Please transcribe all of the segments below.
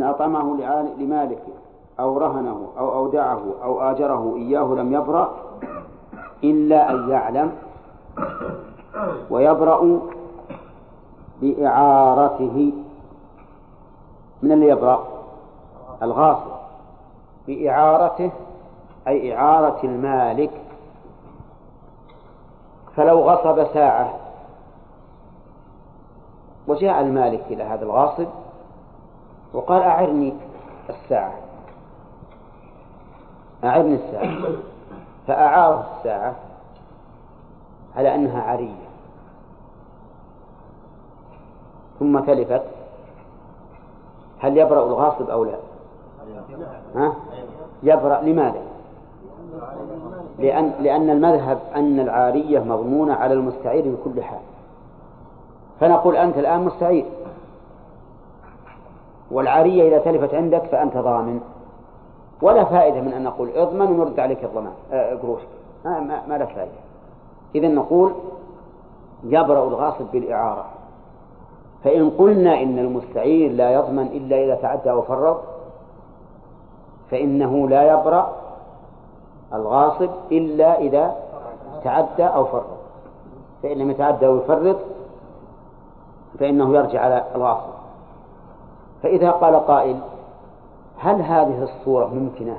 إن أطعمه لمالكه أو رهنه أو أودعه أو آجره إياه لم يبرأ إلا أن يعلم ويبرأ بإعارته. من اللي يبرأ؟ الغاصب. بإعارته أي إعارة المالك. فلو غصب ساعة وجاء المالك إلى هذا الغاصب وقال أعرني الساعة أعرني الساعة فأعاره الساعة على أنها عرية ثم تلفت هل يبرأ الغاصب أو لا؟ ها؟ يبرأ لماذا؟ لأن لأن المذهب أن العارية مضمونة على المستعير بكل حال فنقول أنت الآن مستعير والعارية إذا تلفت عندك فأنت ضامن. ولا فائدة من أن نقول اضمن ونرد عليك الضمان. آه، قروشك ما, ما, ما له فائدة. إذا نقول يبرأ الغاصب بالإعارة. فإن قلنا إن المستعير لا يضمن إلا إذا تعدى وفرط فإنه لا يبرأ الغاصب إلا إذا تعدى أو فرط. فإن لم يتعدى ويفرط فإنه يرجع على الغاصب. فإذا قال قائل هل هذه الصورة ممكنة؟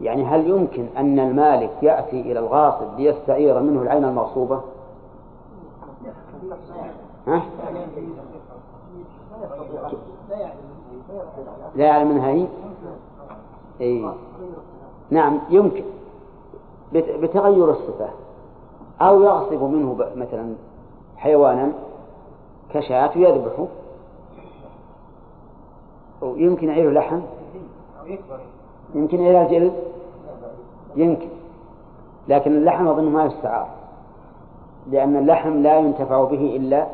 يعني هل يمكن أن المالك يأتي إلى الغاصب ليستعير منه العين المغصوبة؟ ها؟ لا يعلم منها هي؟ أي نعم يمكن. بتغير الصفة. أو يغصب منه مثلا حيوانا كشاة ويذبحه يمكن يعير لحم يمكن يعير الجلد؟ يمكن. لكن اللحم أظن ما يستعار لأن اللحم لا ينتفع به إلا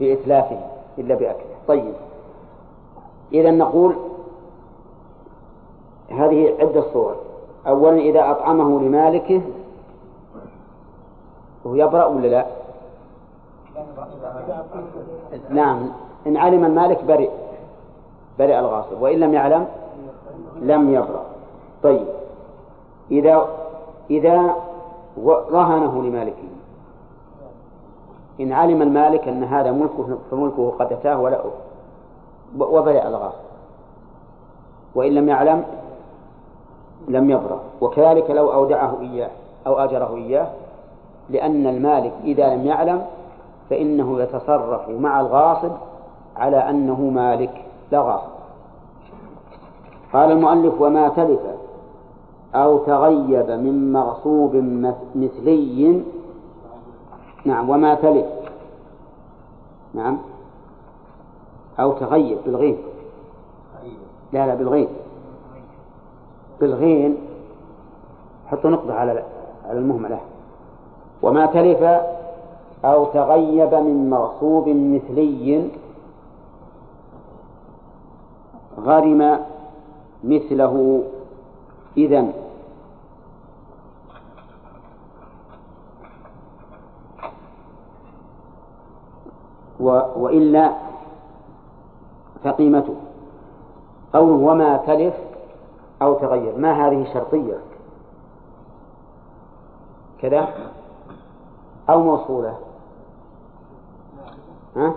بإتلافه إلا بأكله. طيب. إذا نقول هذه عدة صور. أولا إذا أطعمه لمالكه هو يبرأ ولا لا؟ نعم. إن علم المالك برئ برئ الغاصب. وإن لم يعلم لم يبرأ. طيب. إذا إذا رهنه لمالكه. إن علم المالك أن هذا ملكه فملكه قد أتاه ولا وبرئ الغاصب. وإن لم يعلم لم يبرأ. وكذلك لو أودعه إياه أو أجره إياه لأن المالك إذا لم يعلم فإنه يتصرف مع الغاصب على أنه مالك. غاصب قال المؤلف وما تلف أو تغيب من مغصوب مثلي. نعم وما تلف. نعم. أو تغيب بالغين. لا لا بالغين. بالغين حطوا نقطة على على المهملة. وما تلف أو تغيب من مغصوب مثلي. غرم مثله إذن وإلا فقيمته. قوله وما تلف أو تغير. ما هذه شرطية كذا. أو موصولة. ها؟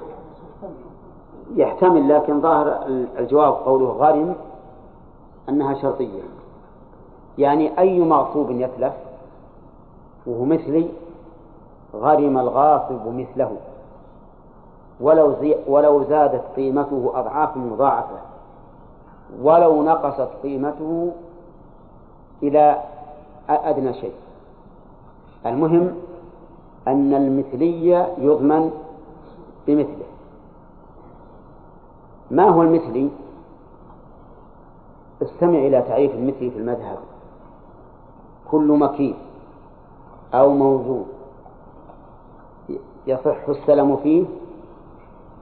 يحتمل لكن ظاهر الجواب قوله غرم أنها شرطية. يعني أي مغصوب يتلف وهو مثلي غرم الغاصب مثله. ولو زي ولو زادت قيمته أضعاف مضاعفة. ولو نقصت قيمته إلى أدنى شيء. المهم أن المثلية يضمن بمثله. ما هو المثلي؟ استمع إلى تعريف المثلي في المذهب. كل مكين أو موزون يصح السلم فيه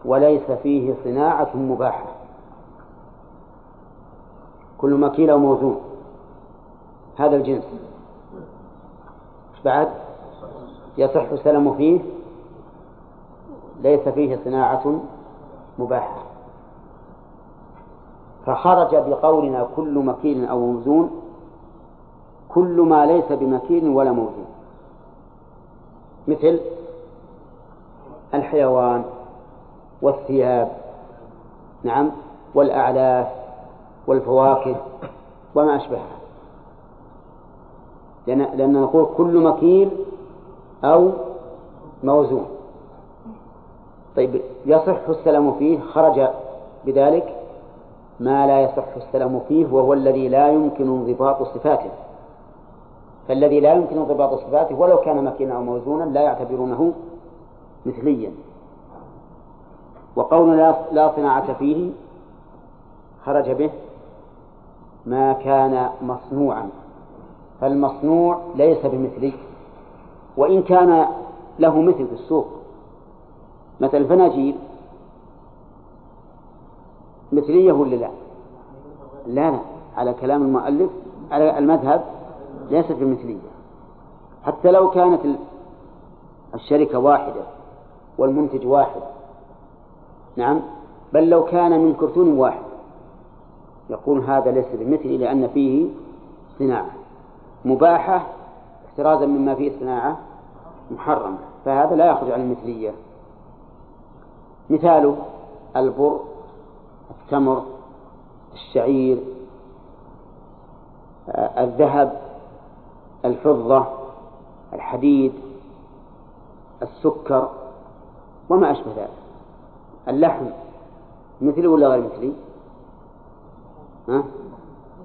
وليس فيه صناعة مباحة. كل مكيل أو موزون. هذا الجنس. بعد يصح السلم فيه ليس فيه صناعة مباحة. فخرج بقولنا كل مكيل أو موزون كل ما ليس بمكيل ولا موزون. مثل الحيوان والثياب نعم والأعلاف والفواكه وما أشبهها. لأن لأن نقول كل مكيل أو موزون. طيب يصح السلام فيه خرج بذلك ما لا يصح السلام فيه وهو الذي لا يمكن انضباط صفاته. فالذي لا يمكن انضباط صفاته ولو كان مكينا أو موزونا لا يعتبرونه مثليا. وقول لا صناعة فيه خرج به ما كان مصنوعا. فالمصنوع ليس بمثلي. وإن كان له مثل في السوق مثل الفناجيل مثلية ولا لا؟ لا لا. على كلام المؤلف على المذهب ليست بمثلية. حتى لو كانت الشركة واحدة والمنتج واحد نعم بل لو كان من كرتون واحد يقول هذا ليس بمثلي لأن فيه صناعة مباحة احترازا مما فيه صناعة محرمة. فهذا لا يخرج عن المثلية. مثاله البر التمر الشعير الذهب الفضة الحديد السكر وما أشبه ذلك اللحم مثلي ولا غير مثلي؟ ها؟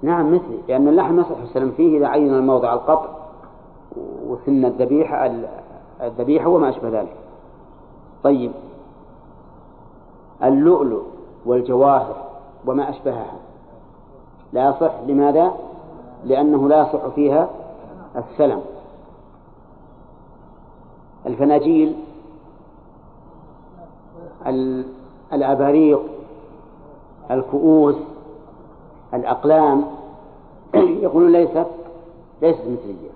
نعم مثلي لأن اللحم يصح السلام فيه إذا عين الموضع القطع وسن الذبيحة الذبيحة وما أشبه ذلك طيب اللؤلؤ والجواهر وما أشبهها لا يصح لماذا؟ لأنه لا يصح فيها السلم الفناجيل الأباريق الكؤوس الأقلام يقولون ليست ليست مثلية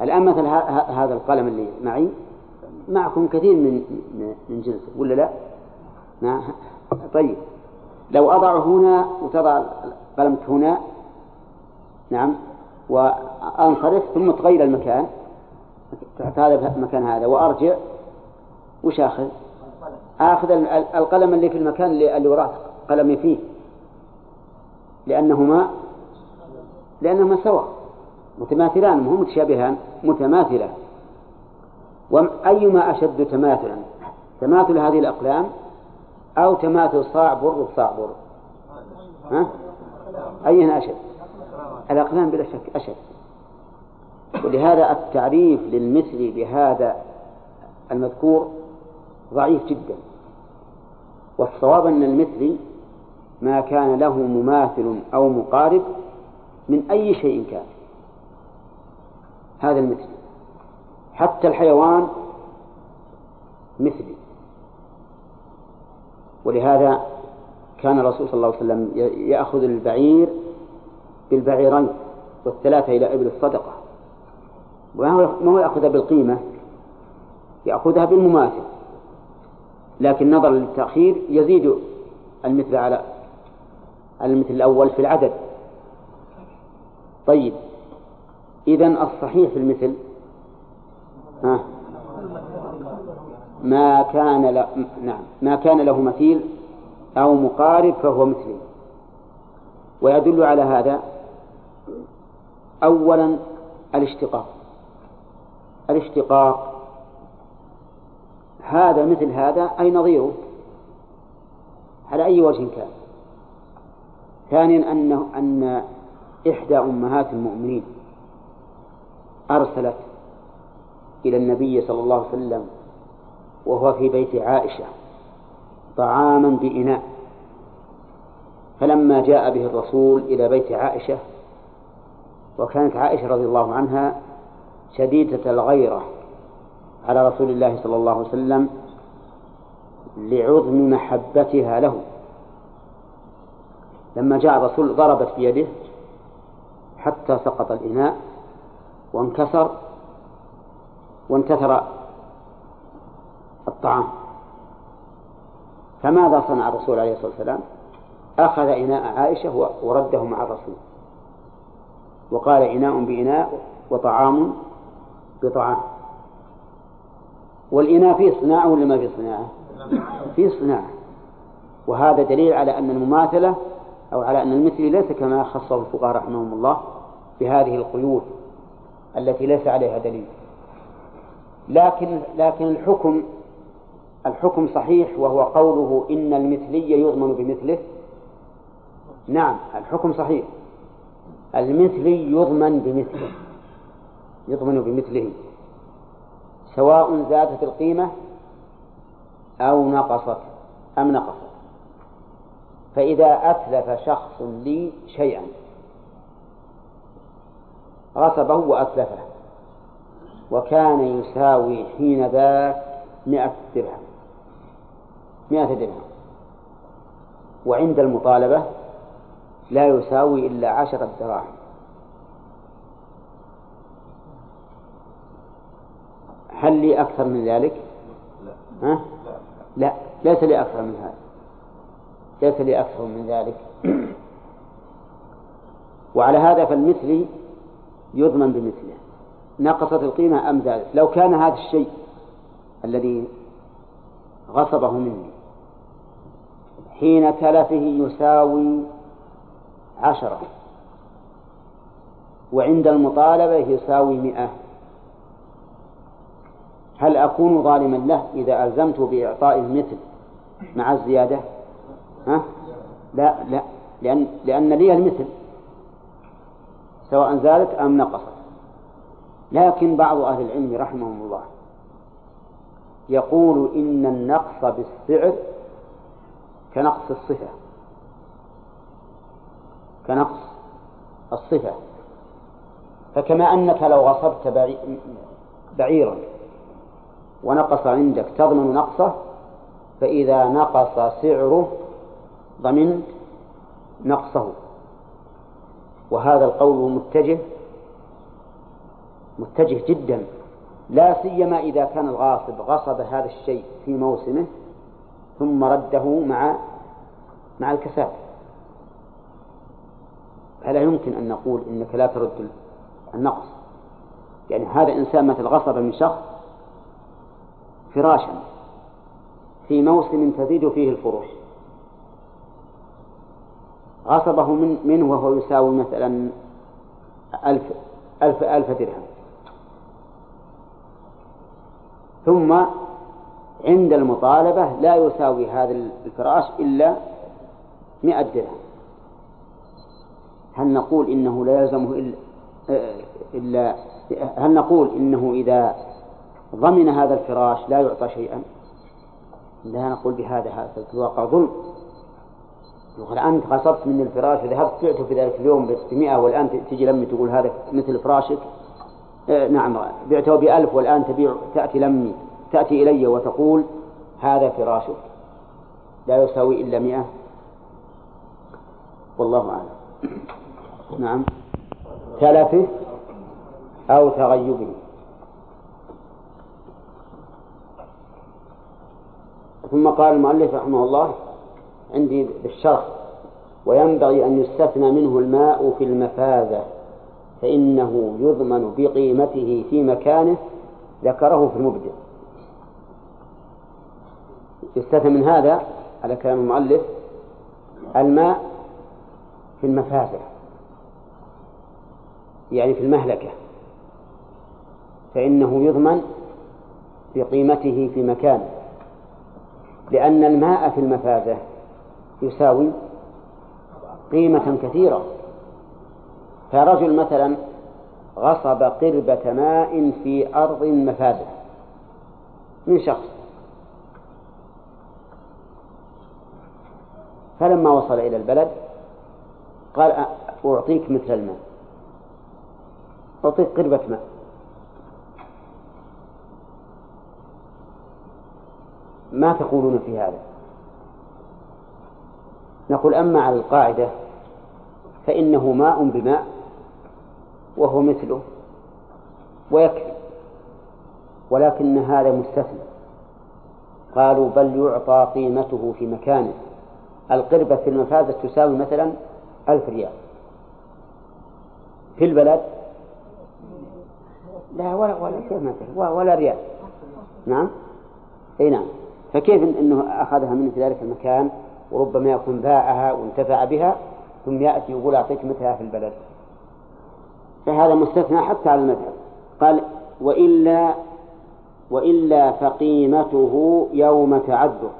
الآن مثل هذا القلم اللي معي معكم كثير من من جنسه ولا لا؟ طيب. لو أضع هنا وتضع قلمك هنا نعم وأنصرف ثم تغير المكان هذا مكان هذا وأرجع وش آخذ؟ آخذ القلم اللي في المكان اللي وراه قلمي فيه. لأنهما لأنهما سواء متماثلان مو متشابهان متماثلان وأيما أشد تماثلا؟ تماثل هذه الأقلام أو تماثل صاع بر بصاع بر. ها؟ أيها أشد؟ الأقلام بلا شك أشد. ولهذا التعريف للمثل بهذا المذكور ضعيف جدا. والصواب أن المثل ما كان له مماثل أو مقارب من أي شيء كان. هذا المثل. حتى الحيوان مثلي. ولهذا كان الرسول صلى الله عليه وسلم يأخذ البعير بالبعيرين والثلاثة إلى إبل الصدقة. ما هو يأخذها بالقيمة؟ يأخذها بالمماثل. لكن نظرا للتأخير يزيد المثل على المثل الأول في العدد. طيب. إذا الصحيح في المثل؟ ها؟ ما كان ل... نعم ما كان له مثيل أو مقارب فهو مثلي. ويدل على هذا أولا الاشتقاق. الاشتقاق. هذا مثل هذا أي نظيره على أي وجه كان؟ ثانيا أنه أن إحدى أمهات المؤمنين أرسلت إلى النبي صلى الله عليه وسلم وهو في بيت عائشة طعاما بإناء. فلما جاء به الرسول إلى بيت عائشة وكانت عائشة رضي الله عنها شديدة الغيرة على رسول الله صلى الله عليه وسلم لعظم محبتها له. لما جاء الرسول ضربت بيده حتى سقط الإناء وانكسر وانتثر الطعام. فماذا صنع الرسول عليه الصلاة والسلام؟ أخذ إناء عائشة ورده مع الرسول. وقال إناء بإناء وطعام بطعام. والإناء فيه صناعة ولا ما فيه صناعة؟ فيه صناعة. وهذا دليل على أن المماثلة أو على أن المثل ليس كما خصه الفقهاء رحمهم الله بهذه القيود التي ليس عليها دليل. لكن لكن الحكم الحكم صحيح وهو قوله إن المثلي يضمن بمثله؟ نعم الحكم صحيح. المثلي يضمن بمثله يضمن بمثله سواء زادت القيمة أو نقصت أم نقصت. فإذا أتلف شخص لي شيئا غصبه وأتلفه وكان يساوي حين ذاك مئة درهم. مئة درهم وعند المطالبة لا يساوي إلا عشرة دراهم هل لي أكثر من ذلك؟ لا. ها؟ لا ليس لي أكثر من هذا ليس لي أكثر من ذلك وعلى هذا فالمثل يضمن بمثله نقصت القيمة أم زادت لو كان هذا الشيء الذي غصبه مني حين تلفه يساوي عشرة. وعند المطالبة يساوي مئة. هل أكون ظالما له إذا ألزمته بإعطاء المثل مع الزيادة؟ ها؟ لا لا. لأن لأن لي المثل سواء زادت أم نقصت. لكن بعض أهل العلم رحمهم الله يقول إن النقص بالسعر كنقص الصفة. كنقص الصفة. فكما أنك لو غصبت بعيرا ونقص عندك تضمن نقصه فإذا نقص سعره ضمنت نقصه. وهذا القول متجه متجه جدا. لا سيما إذا كان الغاصب غصب هذا الشيء في موسمه ثم رده مع مع الكساد فلا يمكن أن نقول إنك لا ترد النقص. يعني هذا إنسان مثل غصب من شخص فراشا في موسم تزيد فيه الفروش. غصبه من منه وهو يساوي مثلا ألف ألف ألف درهم. ثم عند المطالبة لا يساوي هذا الفراش إلا مئة درهم. هل نقول إنه لا يلزمه إلا, إلا هل نقول إنه إذا ضمن هذا الفراش لا يعطى شيئا؟ لا نقول بهذا هذا في الواقع. ظلم. يقول أنت غصبت مني الفراش وذهبت بعته في ذلك اليوم ب 100 والآن تجي لمي تقول هذا مثل فراشك. آه نعم بعته بألف والآن تبيع تأتي لمي. تأتي إلي وتقول هذا فراشك. لا يساوي إلا مئة. والله أعلم. نعم. تلفه أو تغيبه ثم قال المؤلف رحمه الله عندي بالشرح وينبغي أن يستثنى منه الماء في المفازة فإنه يضمن بقيمته في مكانه ذكره في المبدع. يستثنى من هذا على كلام المؤلف الماء في المفازة يعني في المهلكة فإنه يضمن بقيمته في مكانه لأن الماء في المفازة يساوي قيمة كثيرة. فرجل مثلا غصب قربة ماء في أرض مفازة من شخص فلما وصل إلى البلد قال أعطيك مثل الماء. أعطيك قربة ماء. ما تقولون في هذا؟ نقول أما على القاعدة فإنه ماء بماء وهو مثله ويكفي ولكن هذا مستثنى. قالوا بل يعطى قيمته في مكانه. القربة في المفازة تساوي مثلا ألف ريال. في البلد؟ لا ولا ولا. كيف مثلا ولا ريال. نعم؟ إي نعم. فكيف إنه أخذها منه في ذلك المكان وربما يكون باعها وانتفع بها ثم يأتي يقول أعطيك مثلها في البلد؟ فهذا مستثنى حتى على المذهب. قال وإلا وإلا فقيمته يوم تعذر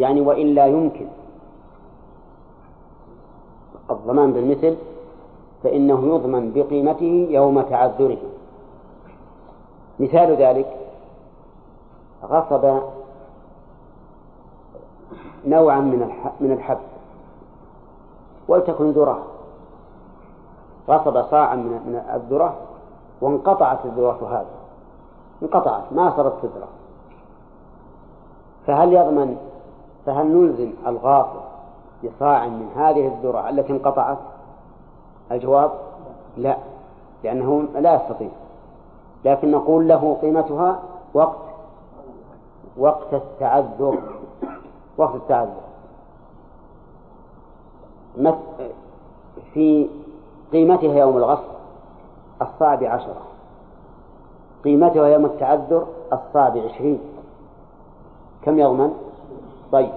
يعني والا يمكن. الضمان بالمثل فإنه يضمن بقيمته يوم تعذره. مثال ذلك غصب نوعا من من الحب ولتكن ذرة. غصب صاعا من الذرة وانقطعت الذرة هذه. انقطعت ما صارت تذرة. فهل يضمن فهل نلزم الغاصب بصاع من هذه الذرة التي انقطعت؟ الجواب لا لأنه لا يستطيع. لكن نقول له قيمتها وقت وقت التعذر وقت التعذر. في قيمتها يوم الغصب الصاع بعشرة قيمتها يوم التعذر الصاع بعشرين كم يضمن؟ طيب.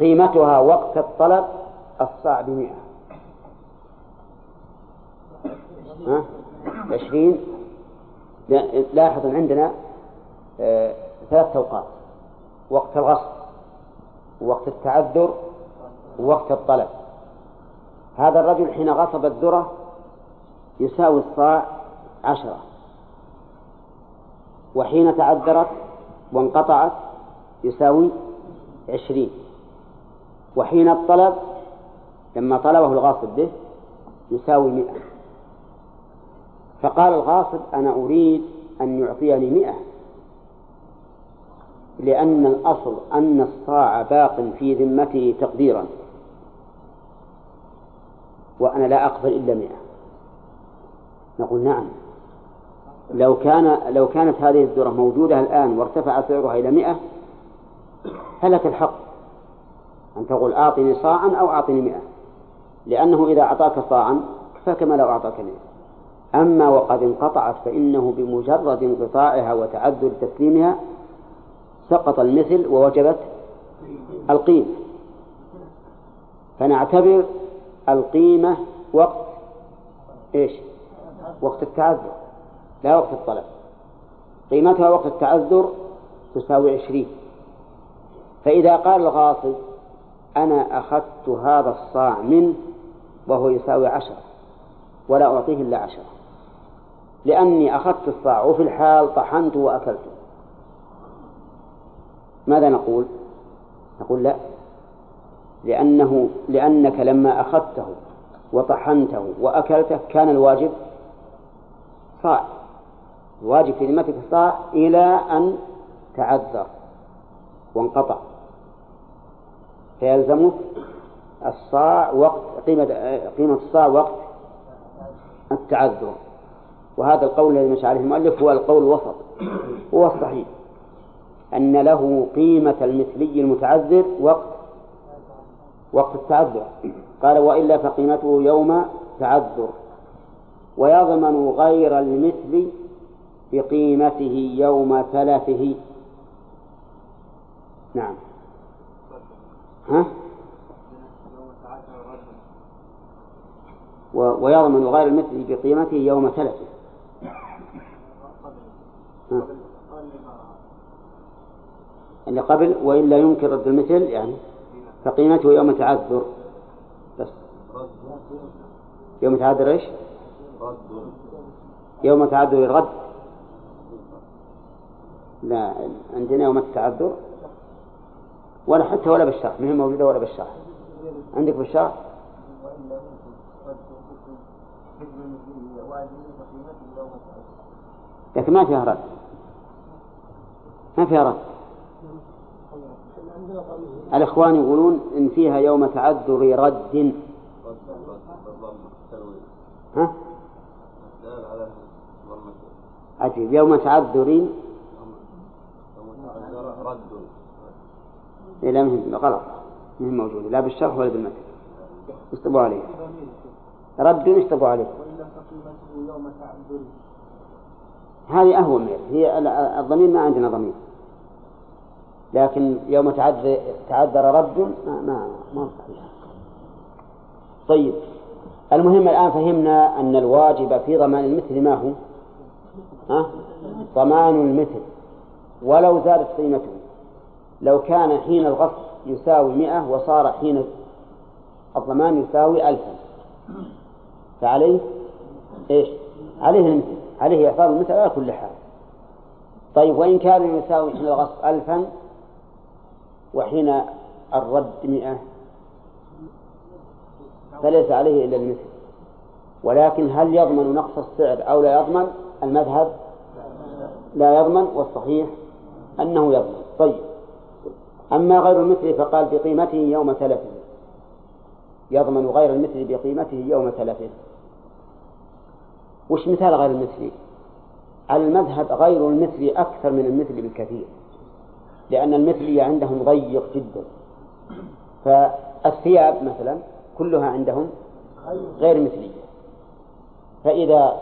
قيمتها وقت الطلب الصاع بمئة. ها؟ عشرين. لاحظ عندنا آه ثلاث أوقات وقت الغصب ووقت التعذر ووقت الطلب. هذا الرجل حين غصب الذرة يساوي الصاع عشرة. وحين تعذرت وانقطعت يساوي عشرين. وحين الطلب لما طلبه الغاصب به يساوي مئة. فقال الغاصب أنا أريد أن يعطيني مئة. لأن الأصل أن الصاع باق في ذمته تقديرا. وأنا لا أقبل إلا مئة. نقول نعم. لو كان لو كانت هذه الذرة موجودة الآن وارتفع سعرها إلى مئة فلك الحق أن تقول أعطني صاعا أو أعطني مئة. لأنه إذا أعطاك صاعا فكما لو أعطاك مئة. أما وقد انقطعت فإنه بمجرد انقطاعها وتعذر تسليمها سقط المثل ووجبت القيمة. فنعتبر القيمة وقت إيش؟ وقت التعذر لا وقت الطلب. قيمتها وقت التعذر تساوي عشرين. فإذا قال الغاصب أنا أخذت هذا الصاع منه وهو يساوي عشرة ولا أعطيه إلا عشرة. لأني أخذت الصاع وفي الحال طحنته وأكلته. ماذا نقول؟ نقول لا. لأنه لأنك لما أخذته وطحنته وأكلته كان الواجب صاع. الواجب في ذمتك صاع إلى أن تعذر وانقطع. فيلزمك الصاع وقت قيمة قيمة الصاع وقت التعذر. وهذا القول الذي مشى عليه المؤلف هو القول الوسط. هو الصحيح أن له قيمة المثلي المتعذر وقت وقت التعذر. قال وإلا فقيمته يوم تعذر. ويضمن غير المثل بقيمته يوم تلفه نعم. ها؟ ويضمن غير المثل بقيمته يوم تلفه اللي قبل وإلا يمكن رد المثل يعني فقيمته يوم تعذر. بس. يوم تعذر إيش؟ يوم تعذر الرد. لا عندنا يوم التعذر. ولا حتى ولا بالشرح ما هي موجودة ولا بالشرح عندك بالشرح لكن ما فيها رد. ما فيها رد. الإخوان يقولون إن فيها يوم تعذر رد. ها؟ عجيب يوم تعذر إيه لا مهم غلط مهم موجودة لا بالشرح ولا بالمتن. اشطبوا عليه. رد اشطبوا عليه. هذه أهون منه هي الضمير ما عندنا ضمير. لكن يوم تعذر, تعذر رد ما ما, ما صحيح. طيب. المهم الآن فهمنا أن الواجب في ضمان المثل ما هو؟ ها؟ ضمان المثل. ولو زادت قيمته. لو كان حين الغصب يساوي مئة وصار حين الضمان يساوي ألفا. فعليه إيش؟ عليه المثل. عليه إعطاء المثل على كل حال. طيب وإن كان يساوي حين الغصب ألفا وحين الرد مئة فليس عليه إلا المثل. ولكن هل يضمن نقص السعر أو لا يضمن؟ المذهب لا يضمن والصحيح أنه يضمن. طيب. أما غير المثل فقال بقيمته يوم تلفه يضمن غير المثل بقيمته يوم تلفه وش مثال غير المثل؟ على المذهب غير المثل أكثر من المثل بالكثير لأن المثلي عندهم ضيق جدا. فالثياب مثلا كلها عندهم غير مثلية. فإذا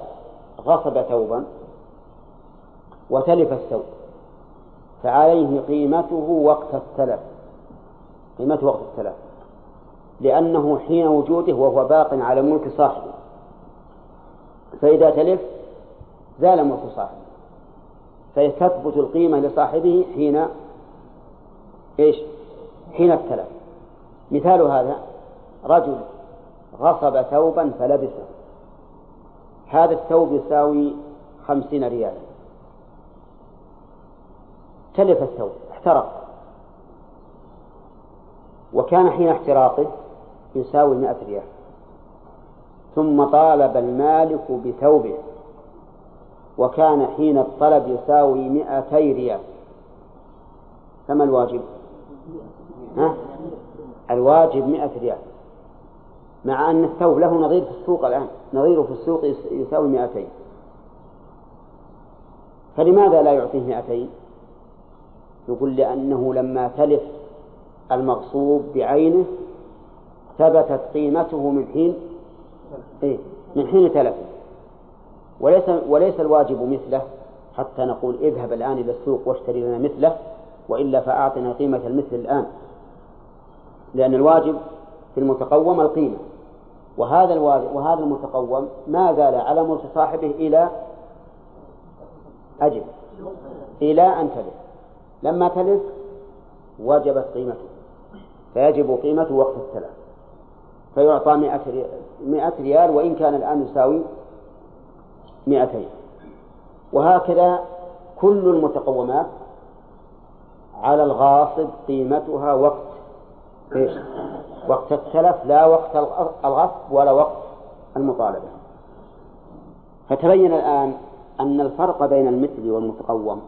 غصب ثوبا وتلف الثوب فعليه قيمته وقت التلف. قيمته وقت التلف. لأنه حين وجوده وهو باق على ملك صاحبه. فإذا تلف زال ملك صاحبه. فتثبت القيمة لصاحبه حين إيش؟ حين التلف. مثال هذا رجل غصب ثوبا فلبسه. هذا الثوب يساوي خمسين ريالا. تلف الثوب احترق. وكان حين احتراقه يساوي مئة ريال. ثم طالب المالك بثوبه. وكان حين الطلب يساوي مئتي ريال. فما الواجب؟ ها؟ الواجب مئة ريال. مع أن الثوب له نظير في السوق الآن. نظيره في السوق يساوي مئتين. فلماذا لا يعطيه مئتين؟ يقول لأنه لما تلف المغصوب بعينه ثبتت قيمته من حين إيه؟ من حين تلفه وليس وليس الواجب مثله حتى نقول اذهب الآن إلى السوق واشتري لنا مثله وإلا فأعطنا قيمة المثل الآن. لأن الواجب في المتقوم القيمة. وهذا الواجب وهذا المتقوم ما زال على ملك صاحبه إلى أجل إلى أن تلف. لما تلف وجبت قيمته. فيجب قيمته وقت التلف فيعطى مئة ريال, وإن كان الآن يساوي مئتين. وهكذا كل المتقومات على الغاصب قيمتها وقت إيش؟ وقت التلف لا وقت الغصب ولا وقت المطالبة. فتبين الآن أن الفرق بين المثل والمتقوم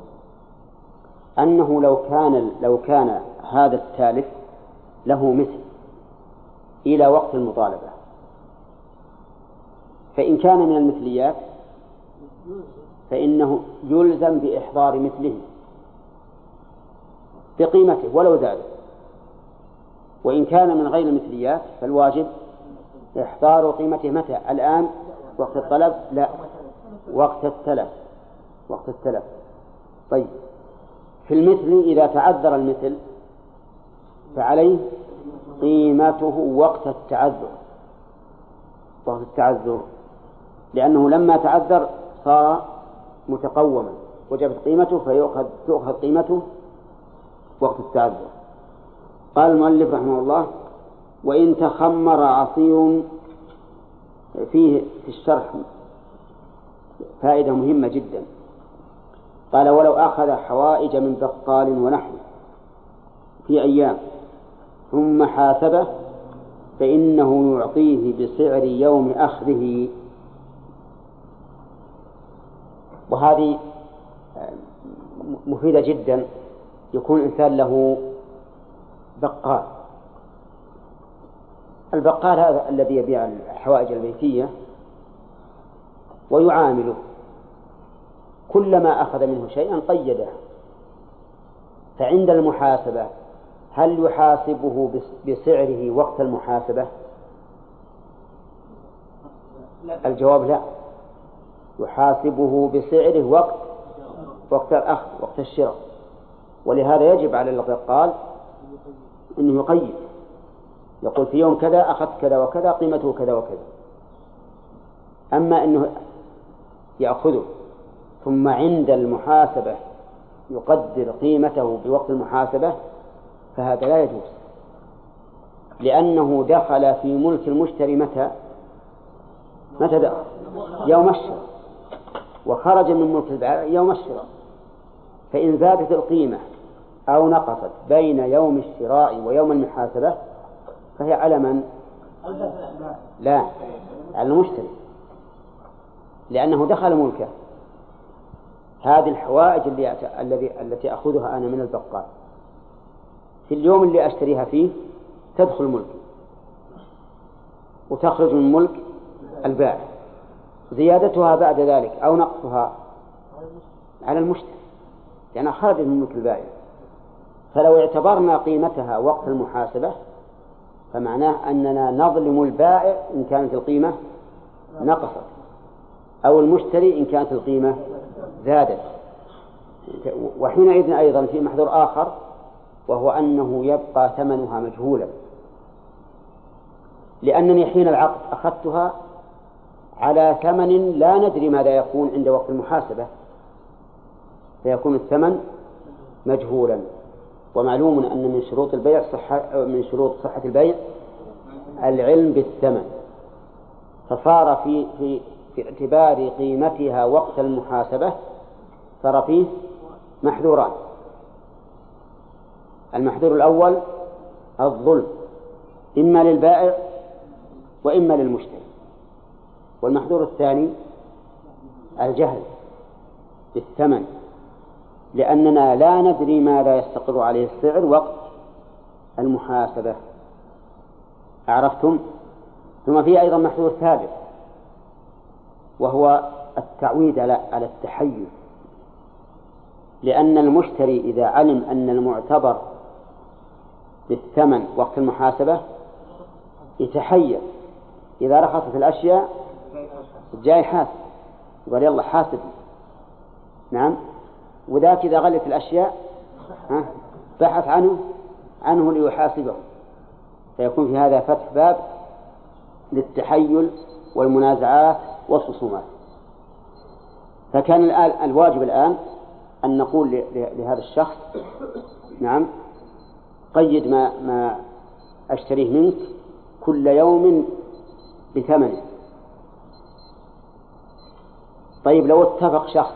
أنه لو كان لو كان هذا التالف له مثل إلى وقت المطالبة. فإن كان من المثليات فإنه يلزم بإحضار مثله بقيمته ولو زاد وإن كان من غير المثليات فالواجب إحضار قيمته متى؟ الآن وقت الطلب؟ لا وقت التلف وقت التلف. طيب. في المثل إذا تعذر المثل فعليه قيمته وقت التعذر. وقت التعذر. لأنه لما تعذر صار متقوما. وجبت قيمته فيؤخذ تؤخذ قيمته وقت التعذر. قال المؤلف رحمه الله وإن تخمر عصير فيه في الشرح فائدة مهمة جدا. قال ولو أخذ حوائج من بقال ونحوه في أيام ثم حاسبه فإنه يعطيه بسعر يوم أخذه. وهذه مفيدة جدا. يكون الإنسان له بقال. البقال هذا الذي يبيع الحوائج البيتية ويعامله. كلما أخذ منه شيئا قيده فعند المحاسبة هل يحاسبه بسعره وقت المحاسبة؟ الجواب لا. يحاسبه بسعره وقت وقت الأخذ وقت الشراء. ولهذا يجب على البقال أنه يقيد. يقول في يوم كذا أخذت كذا وكذا قيمته كذا وكذا. أما أنه يأخذه. ثم عند المحاسبة يقدر قيمته بوقت المحاسبة فهذا لا يجوز لأنه دخل في ملك المشتري متى؟ متى دخل؟ يوم الشراء وخرج من ملك البائع يوم الشراء فإن زادت القيمة أو نقصت بين يوم الشراء ويوم المحاسبة فهي على من؟ لا على المشتري لأنه دخل ملكه هذه الحوائج اللي الذي التي أخذها أنا من البقال. في اليوم اللي أشتريها فيه تدخل ملكي وتخرج من ملك البائع زيادتها بعد ذلك أو نقصها على المشتري. لأنها خرجت من ملك البائع فلو اعتبرنا قيمتها وقت المحاسبة فمعناه أننا نظلم البائع إن كانت القيمة نقصت أو المشتري إن كانت القيمة زادت. وحينئذ أيضا في محذور آخر وهو أنه يبقى ثمنها مجهولا. لأنني حين العقد أخذتها على ثمن لا ندري ماذا يكون عند وقت المحاسبة. فيكون الثمن مجهولا. ومعلوم أن من شروط البيع صحة من شروط صحة البيع العلم بالثمن. فصار في في في اعتبار قيمتها وقت المحاسبة صار فيه محذوران المحذور الأول الظلم إما للبائع وإما للمشتري. والمحذور الثاني الجهل بالثمن لأننا لا ندري ماذا يستقر عليه السعر وقت المحاسبة. أعرفتم ثم في أيضا محذور ثالث وهو التعويد على على التحيز. لأن المشتري إذا علم أن المعتبر بالثمن وقت المحاسبة يتحيز إذا رخصت الأشياء جاي حاسب. يقول يلا حاسب. نعم. وذاك إذا غلت الأشياء ها بحث عنه عنه ليحاسبه. فيكون في هذا فتح باب للتحيل والمنازعات والخصومات. فكان الواجب الآن أن نقول لهذا الشخص نعم قيد ما ما أشتريه منك كل يوم بثمنه. طيب لو اتفق شخص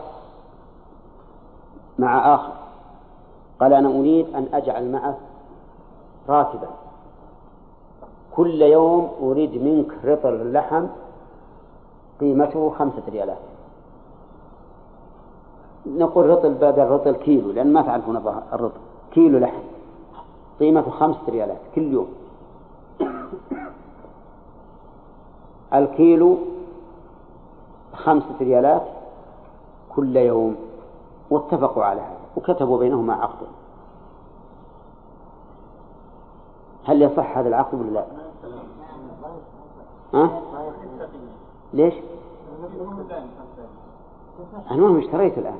مع آخر قال أنا أريد أن أجعل معك راتبا كل يوم أريد منك رطل لحم قيمته خمسة ريالات. نقول رطل بدل رطل كيلو لأن ما تعرفون الرطل كيلو لحم قيمته خمسة ريالات كل يوم الكيلو خمسة ريالات كل يوم واتفقوا على هذا وكتبوا بينهما عقدا هل يصح هذا العقد ولا لا؟ ها؟ ليش؟ أنا ما اشتريت الآن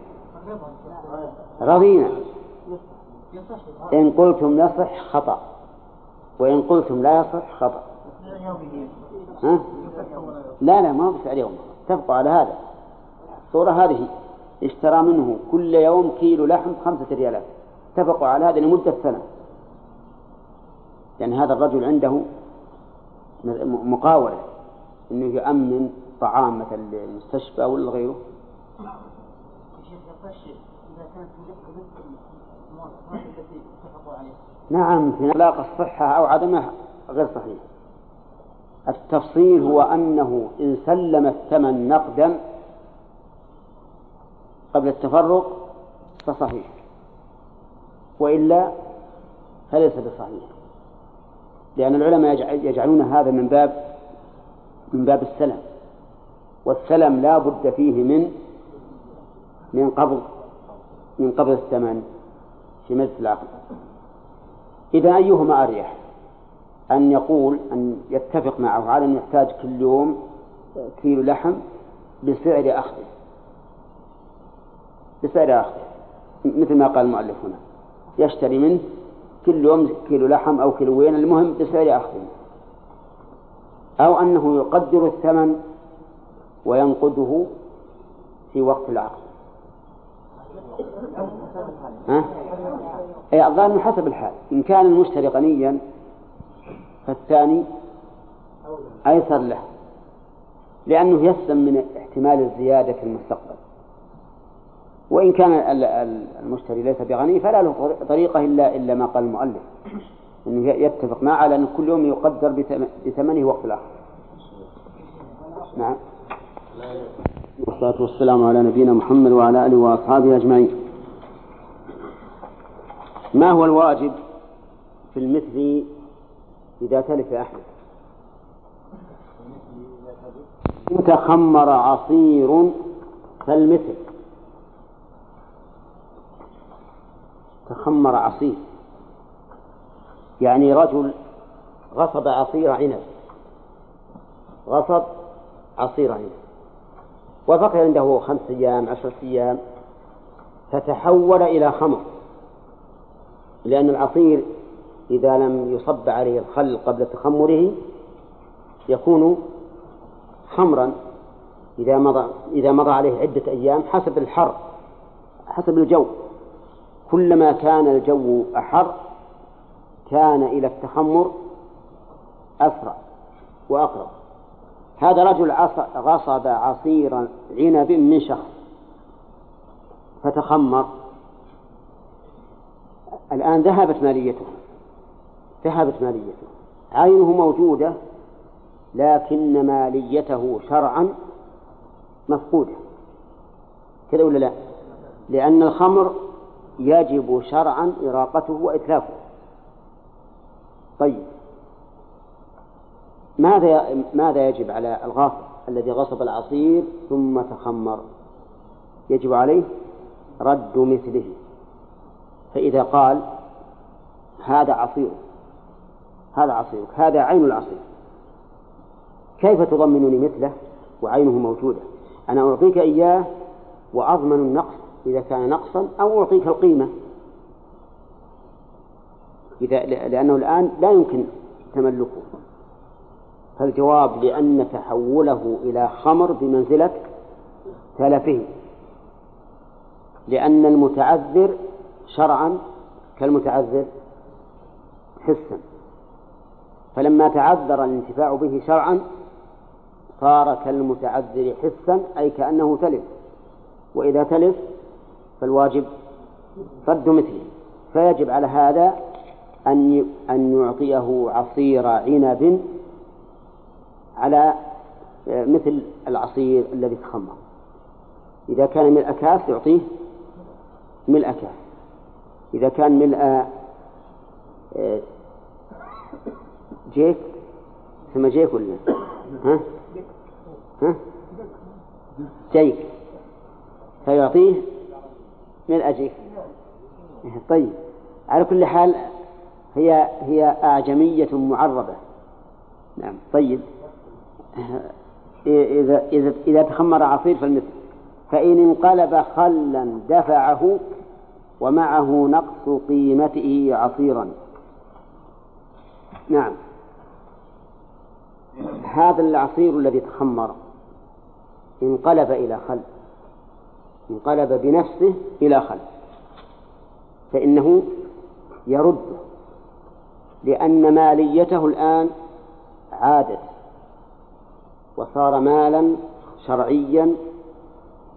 رضينا. إن قلتم يصح خطأ وإن قلتم لا يصح خطأ. ها؟ لا لا ما بس اليوم اتفقوا على هذا. الصورة هذه اشترى منه كل يوم كيلو لحم خمسة ريالات. اتفقوا على هذا لمدة سنة. لأن هذا الرجل عنده مقاولة أنه يؤمن طعام مثلا للمستشفى ولا غيره نعم في علاقة الصحة أو عدمها غير صحيح. التفصيل هو أنه إن سلم الثمن نقدا قبل التفرق فصحيح وإلا فليس بصحيح لأن العلماء يجعلون هذا من باب من باب السلم والسلم لا بد فيه من من قبض من قبض الثمن في مجلس العقد. إذا أيهما أريح؟ أن يقول أن يتفق معه على أن يحتاج كل يوم كيلو لحم بسعر أخذه بسعر أخذه مثل ما قال المؤلف هنا. يشتري منه كل يوم كيلو لحم أو كيلوين المهم بسعر أخذه أو أنه يقدر الثمن وينقده في وقت العقد. ها؟ أي الظاهر حسب الحال. إن كان المشتري غنيا فالثاني أيسر له لأنه يسلم من احتمال الزيادة في المستقبل. وإن كان المشتري ليس بغني فلا له طريقة إلا إلا ما قال المؤلف. أنه يتفق معه على أن كل يوم يقدر بثمنه وقت الآخر. نعم. والصلاة والسلام على نبينا محمد وعلى آله وأصحابه أجمعين. ما هو الواجب في المثل إذا تلف أحد؟ إن تخمر عصير فالمثل. تخمر عصير. يعني رجل غصب عصير عنب. غصب عصير عنب. وبقي عنده خمس أيام عشرة أيام. فتحول إلى خمر. لأن العصير إذا لم يصب عليه الخل قبل تخمره يكون خمرا. إذا مضى إذا مضى عليه عدة أيام حسب الحر حسب الجو. كلما كان الجو أحر كان إلى التخمر أسرع وأقرب. هذا رجل غصب عصير عنب من شخص فتخمر. الآن ذهبت ماليته ذهبت ماليته. عينه موجودة لكن ماليته شرعا مفقودة. كذا ولا لا؟ لأن الخمر يجب شرعا إراقته وإتلافه. طيب. ماذا ماذا يجب على الغاصب الذي غصب العصير ثم تخمر؟ يجب عليه رد مثله. فإذا قال هذا عصير هذا عصيرك هذا عين العصير كيف تضمنني مثله وعينه موجودة؟ أنا أعطيك إياه وأضمن النقص إذا كان نقصا أو أعطيك القيمة. إذا لأنه الآن لا يمكن تملكه. فالجواب لأن تحوله إلى خمر بمنزلة تلفه لأن المتعذر شرعا كالمتعذر حسا. فلما تعذر الانتفاع به شرعا صار كالمتعذر حسا أي كأنه تلف. وإذا تلف فالواجب رد مثله. فيجب على هذا أن أن يعطيه عصير عنب على مثل العصير الذي تخمر. إذا كان ملء كاس يعطيه ملء كاس إذا كان ملء آه، جيك ثم جيك ولا؟ ها؟ ها؟ جيك. فيعطيه ملء جيك. طيب. على كل حال هي هي أعجمية معربة. نعم. طيب. إذا إذا إذا تخمر عصير فالمثل فإن انقلب خلا دفعه ومعه نقص قيمته عصيرا. نعم. هذا العصير الذي تخمر انقلب إلى خل. انقلب بنفسه إلى خل. فإنه يرده لأن ماليته الآن عادت وصار مالا شرعيا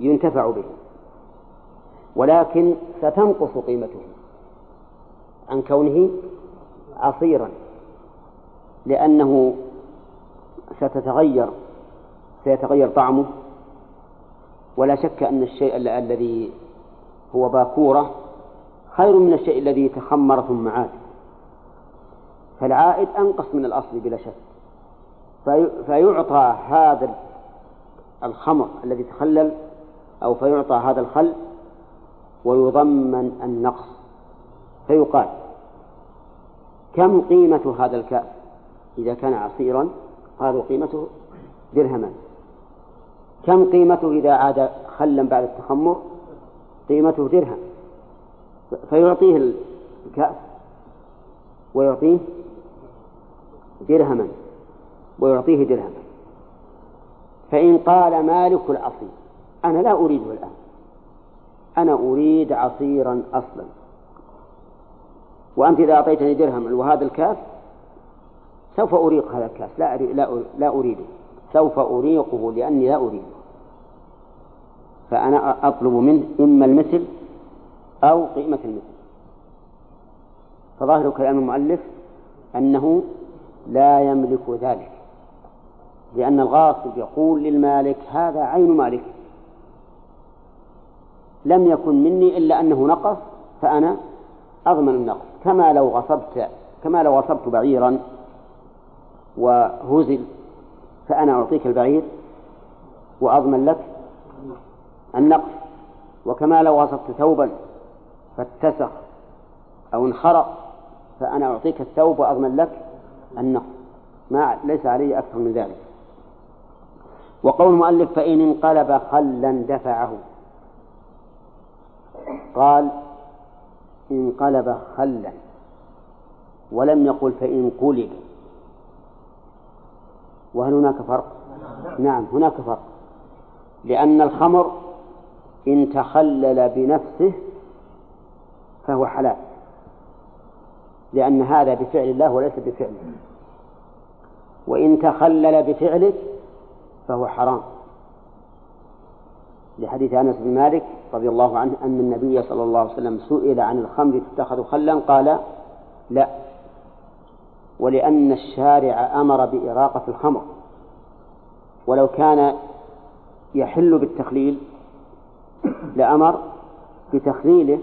ينتفع به ولكن ستنقص قيمته عن كونه عصيرا لأنه ستتغير سيتغير طعمه. ولا شك أن الشيء الذي هو باكورة خير من الشيء الذي تخمر ثم عاد. فالعائد أنقص من الأصل بلا شك. فيعطى هذا الخمر الذي تخلل أو فيعطى هذا الخل ويضمن النقص. فيقال كم قيمة هذا الكأس؟ إذا كان عصيرا قالوا قيمته درهما. كم قيمته إذا عاد خلا بعد التخمر؟ قيمته درهم. فيعطيه الكأس ويعطيه درهما. ويعطيه درهما فإن قال مالك العصير أنا لا أريده الآن. أنا أريد عصيرا أصلا. وأنت إذا أعطيتني درهم وهذا الكاس سوف أريق هذا الكاس. لا لا لا أريده. سوف أريقه لأني لا أريده. فأنا أطلب منه إما المثل أو قيمة المثل. فظاهر كلام المؤلف أنه لا يملك ذلك. لأن الغاصب يقول للمالك هذا عين مالك. لم يكن مني إلا أنه نقص فأنا أضمن النقص. كما لو غصبت كما لو غصبت بعيرا وهزل فأنا أعطيك البعير وأضمن لك النقص. وكما لو غصبت ثوبا فاتسخ أو انخرق فأنا أعطيك الثوب وأضمن لك النقص. ما ليس علي أكثر من ذلك. وقول المؤلف فإن انقلب خلا دفعه. قال انقلب خلا ولم يقل فإن قلب. وهل هناك فرق؟ نعم هناك فرق. لأن الخمر إن تخلل بنفسه فهو حلال. لأن هذا بفعل الله وليس بفعله. وإن تخلل بفعلك فهو حرام. لحديث أنس بن مالك رضي الله عنه أن النبي صلى الله عليه وسلم سئل عن الخمر تتخذ خلا قال لا ولأن الشارع أمر بإراقة الخمر ولو كان يحل بالتخليل لأمر بتخليله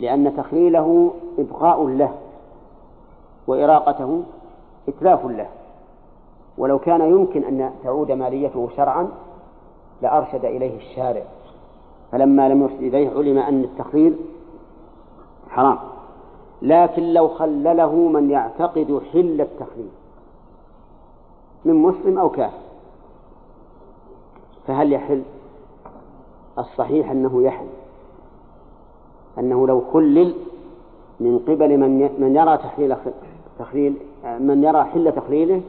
لأن تخليله إبقاء له وإراقته إتلاف له. ولو كان يمكن أن تعود ماليته شرعا لأرشد إليه الشارع. فلما لم يرشد إليه علم أن التخليل حرام. لكن لو خلله من يعتقد حل التخليل من مسلم أو كافر فهل يحل؟ الصحيح أنه يحل. أنه لو خلل من قبل من من يرى تحليل تخليل من يرى حل تخليله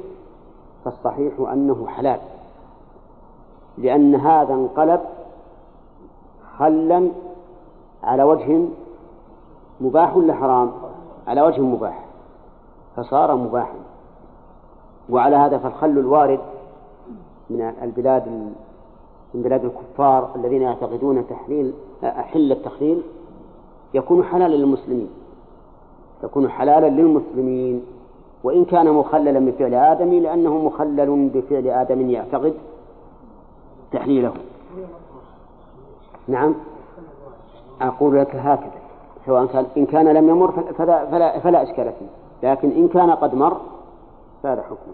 فالصحيح أنه حلال. لأن هذا انقلب خلا على وجه مباح ولا حرام؟ على وجه مباح. فصار مباحا. وعلى هذا فالخل الوارد من البلاد من بلاد الكفار الذين يعتقدون تحليل حل التخليل يكون حلالا للمسلمين. يكون حلالا للمسلمين. وإن كان مخللا بفعل آدم لأنه مخلل بفعل آدم يعتقد تحليله. نعم. أقول لك هكذا. سواء كان إن كان لم يمر فلا, فلا, فلا إشكال فيه. لكن إن كان قد مر فهذا حكمه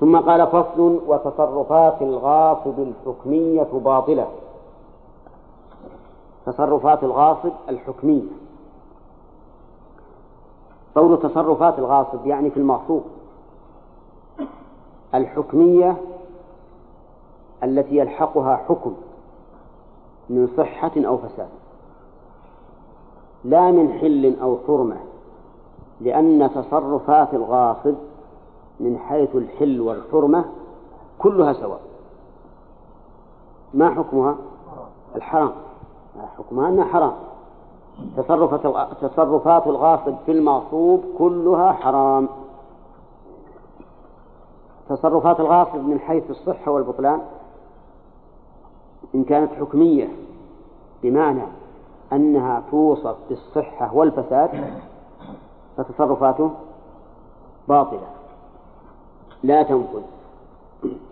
ثم قال فصل وتصرفات الغاصب الحكمية باطلة. تصرفات الغاصب الحكمية. قول تصرفات الغاصب يعني في المغصوب. الحكمية التي يلحقها حكم من صحة أو فساد. لا من حل أو حرمة لأن تصرفات الغاصب من حيث الحل والحرمة كلها سواء. ما حكمها؟ الحرام. حكمها؟ أنها حرام. تصرفات الغاصب في المغصوب كلها حرام. تصرفات الغاصب من حيث الصحة والبطلان إن كانت حكمية بمعنى أنها توصف بالصحة والفساد فتصرفاته باطلة. لا تنفذ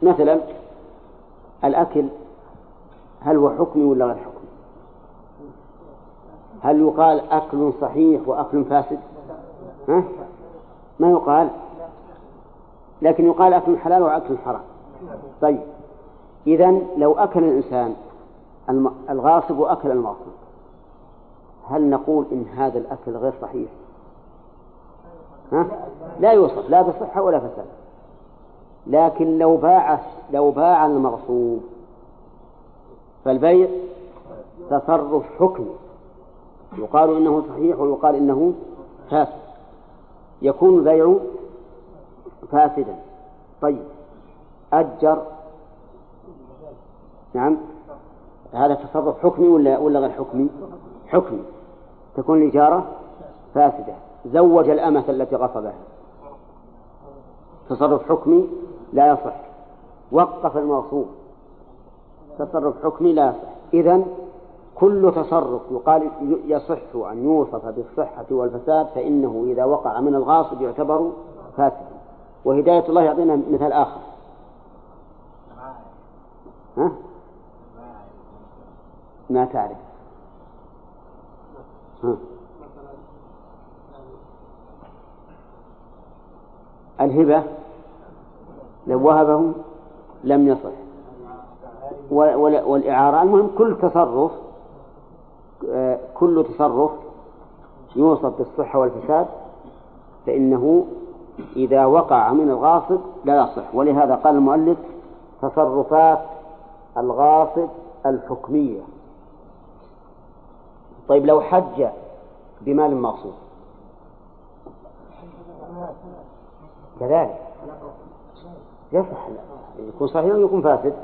مثلا الأكل هل هو حكمي ولا غير حكمي؟ هل يقال أكل صحيح وأكل فاسد؟ ها؟ ما يقال. لكن يقال أكل حلال وأكل حرام. طيب. إذا لو أكل الإنسان الغاصب وأكل المغصوب هل نقول إن هذا الأكل غير صحيح؟ ها؟ لا يوصف لا بصحة ولا فساد. لكن لو باع لو باع المغصوب فالبيع تصرف حكمي يقال إنه صحيح ويقال إنه فاسد. يكون البيع فاسدا. طيب. أجر. نعم. هذا تصرف حكمي ولا ولا غير حكمي؟ حكمي. تكون الإجارة فاسدة. زوج الأمة التي غصبها. تصرف حكمي لا يصح. وقف المغصوب تصرف حكمي لا يصح. إذن كل تصرف يقال يصح أن يوصف بالصحة والفساد فإنه إذا وقع من الغاصب يعتبر فاسدا وهداية الله يعطينا مثال آخر ها؟ ما تعرف ها. الهبة لو وهبه لم يصح والإعارة المهم كل تصرف كل تصرف يوصف بالصحة والفساد فإنه إذا وقع من الغاصب لا يصح. ولهذا قال المؤلف تصرفات الغاصب الحكمية. طيب لو حج بمال مغصوب. كذلك. يصح. يكون صحيح ويكون فاسد.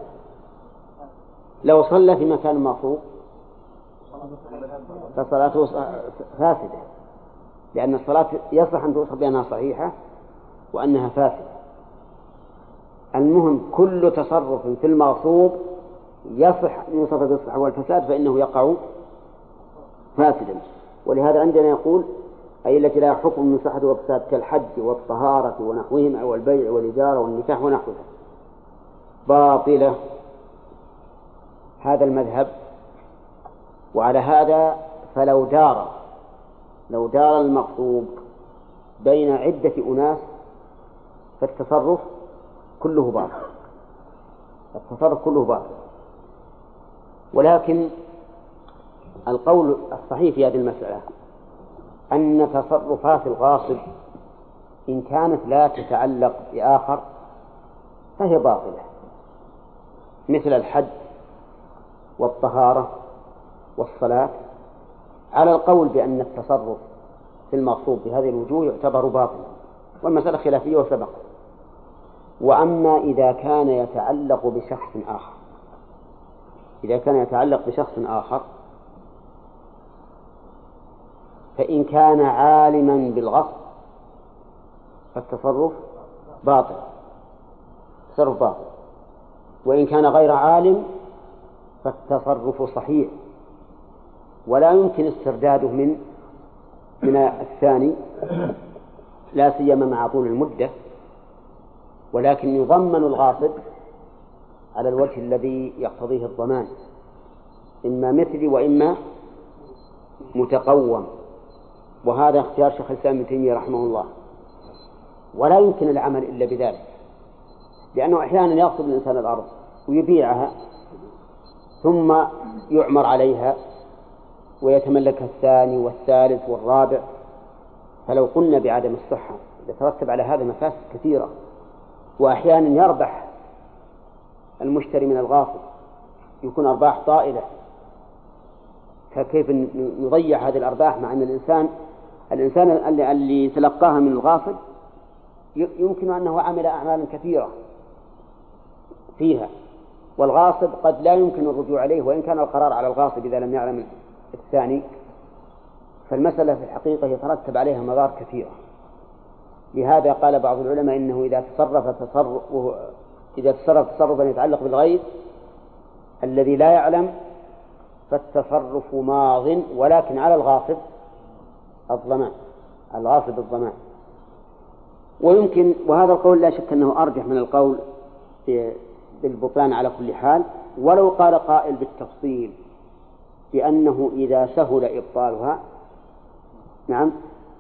لو صلى في مكان مغصوب فصلاته فاسدة لأن الصلاة يصح أن توصف بأنها صحيحة وأنها فاسدة. المهم كل تصرف في المغصوب يصح أن يوصف بالصحة والفساد فإنه يقع فاسدا. ولهذا عندنا يقول أي التي لا حكم من صحة وفساد كالحج والطهارة ونحوهما والبيع والإجارة والنكاح ونحوها. باطلة. هذا المذهب وعلى هذا فلو دار لو دار المغصوب بين عدة أناس فالتصرف كله باطل. التصرف كله باطل. ولكن القول الصحيح في هذه المسألة أن تصرفات الغاصب إن كانت لا تتعلق بآخر فهي باطلة مثل الحج والطهارة والصلاة على القول بأن التصرف في المغصوب بهذه الوجوه يعتبر باطلا والمسألة خلافية وسبق. وأما إذا كان يتعلق بشخص آخر إذا كان يتعلق بشخص آخر فإن كان عالما بالغصب فالتصرف باطل. تصرف باطل. وإن كان غير عالم فالتصرف صحيح. ولا يمكن استرداده من من الثاني لا سيما مع طول المدة ولكن يضمن الغاصب على الوجه الذي يقتضيه الضمان. إما مثلي وإما متقوم. وهذا اختيار شيخ الإسلام ابن تيمية رحمه الله. ولا يمكن العمل إلا بذلك لأنه أحيانا يغصب الإنسان الأرض ويبيعها ثم يعمر عليها ويتملكها الثاني والثالث والرابع. فلو قلنا بعدم الصحة يترتب على هذا مفاسد كثيرة وأحيانا يربح المشتري من الغاصب يكون أرباح طائلة. فكيف نضيع هذه الأرباح مع أن الإنسان الإنسان اللي, اللي تلقاها من الغاصب يمكن أنه عمل أعمالا كثيرة فيها والغاصب قد لا يمكن الرجوع عليه وإن كان القرار على الغاصب إذا لم يعلم الثاني فالمسألة في الحقيقة يترتب عليها مضار كثيرة لهذا قال بعض العلماء إنه إذا تصرف تصرف إذا تصرف تصرفا يتعلق بالغير الذي لا يعلم فالتصرف ماض ولكن على الغاصب الضمان الغاصب الضمان. ويمكن وهذا القول لا شك أنه أرجح من القول بالبطلان على كل حال. ولو قال قائل بالتفصيل بأنه إذا سهل إبطالها نعم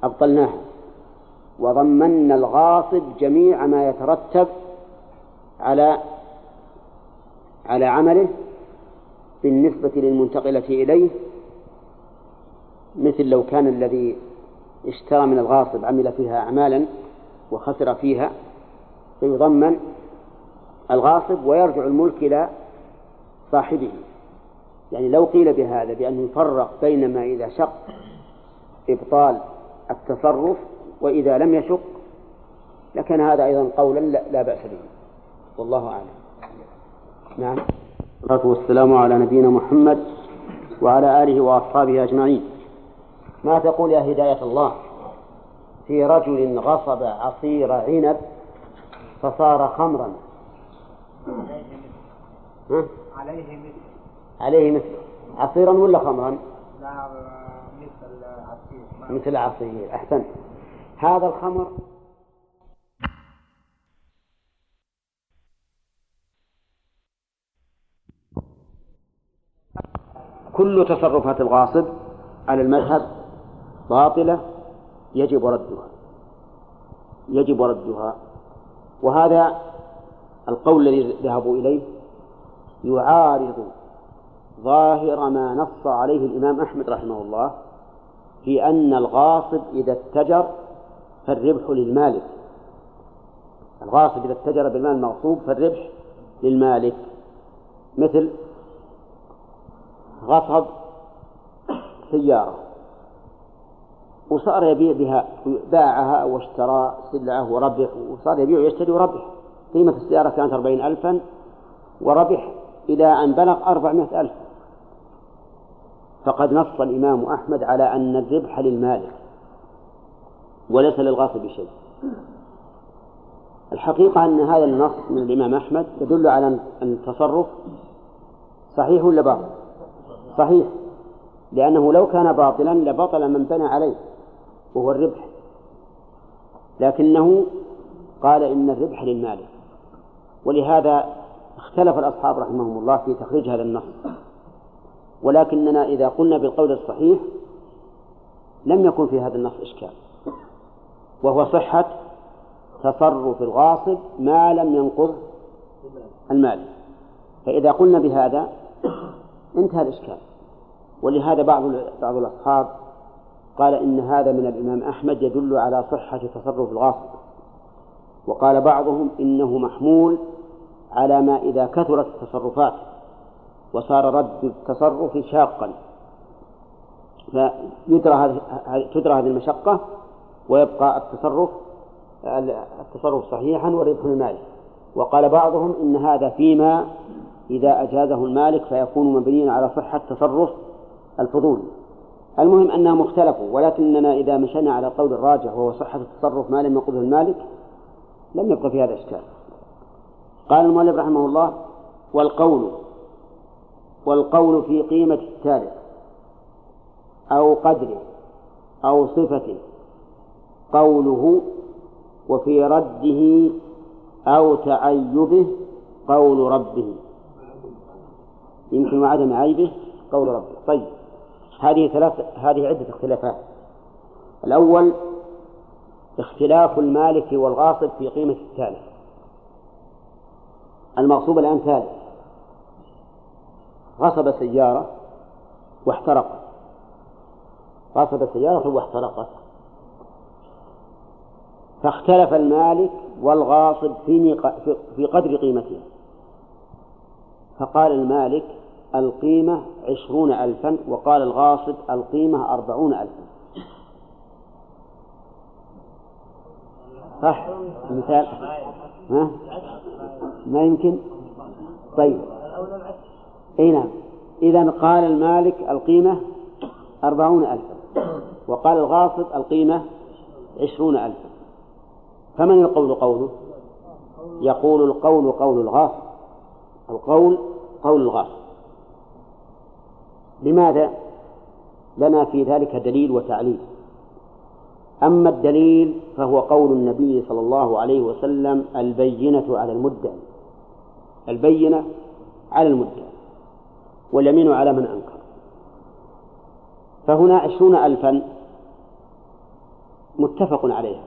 أبطلناها. وضمنا الغاصب جميع ما يترتب على على عمله بالنسبة للمنتقلة إليه مثل لو كان الذي اشترى من الغاصب عمل فيها أعمالا وخسر فيها فيضمن الغاصب ويرجع الملك إلى صاحبه. يعني لو قيل بهذا بأنه يفرق بين ما إذا شق إبطال التصرف وإذا لم يشق لكان هذا أيضا قولا لا بأس به. والله أعلم. نعم. والصلاة والسلام على نبينا محمد وعلى آله وأصحابه أجمعين. ما تقول يا هداية الله؟ في رجل غصب عصير عنب فصار خمرا. عليه مثل. عليه مثل عصيرا ولا خمرا؟ لا مثل عصير مثل عصير أحسنت هذا الخمر كل تصرفات الغاصب على المذهب باطلة يجب ردها. يجب ردها. وهذا القول الذي ذهبوا إليه يعارض ظاهر ما نص عليه الإمام أحمد رحمه الله في أن الغاصب إذا اتجر فالربح للمالك. الغاصب إذا اتجر بالمال المغصوب فالربح للمالك. مثل غصب سيارة. وصار يبيع بها باعها واشترى سلعة وربح وصار يبيع ويشتري وربح. قيمة السيارة كانت أربعين ألفا وربح إلى أن بلغ أربعمائة ألف. فقد نص الإمام أحمد على أن الربح للمالك وليس للغاصب شيء. الحقيقة أن هذا النص من الإمام أحمد يدل على أن التصرف صحيح ولا باطل؟ صحيح لأنه لو كان باطلا لبطل من بنى عليه وهو الربح. لكنه قال إن الربح للمالك ولهذا اختلف الأصحاب رحمهم الله في تخريج هذا النص. ولكننا إذا قلنا بالقول الصحيح لم يكن في هذا النص إشكال. وهو صحة تصرف الغاصب ما لم ينقض المال. فإذا قلنا بهذا انتهى الإشكال. ولهذا بعض بعض الأصحاب قال إن هذا من الإمام أحمد يدل على صحة تصرف الغاصب. وقال بعضهم إنه محمول على ما إذا كثرت التصرفات. وصار رد التصرف شاقا. فيدرى هذه تدرى هذه المشقة ويبقى التصرف التصرف صحيحا والربح المالي وقال بعضهم إن هذا فيما إذا أجازه المالك فيكون مبنيا على صحة تصرف الفضول. المهم أنهم اختلفوا ولكننا إذا مشينا على القول الراجح وهو صحة التصرف ما لم يقضه المالك لم يبقى في هذا إشكال. قال المؤلف رحمه الله والقول والقول في قيمة التارك أو قدره أو صفته قوله وفي رده أو تعيبه قول ربه. يمكن وعدم عيبه قول ربه. طيب. هذه ثلاث هذه عدة اختلافات. الأول اختلاف المالك والغاصب في قيمة التالف المغصوب الآن تالف غصب سيارة واحترقت غصب سيارة واحترقت فاختلف المالك والغاصب في في قدر قيمتها فقال المالك القيمة عشرون ألفا وقال الغاصب القيمة أربعون ألفا. صح؟ مثال؟ ها؟ ما يمكن؟ طيب. إي نعم. اذا قال المالك القيمة أربعون ألفا. وقال الغاصب القيمة عشرون ألفا. فمن القول قوله؟ يقول القول قول الغاصب. القول قول الغاصب. لماذا؟ لنا في ذلك دليل وتعليل. أما الدليل فهو قول النبي صلى الله عليه وسلم البينة على المدعي. البينة على المدعي. واليمين على من أنكر. فهنا عشرون ألفا متفق عليها.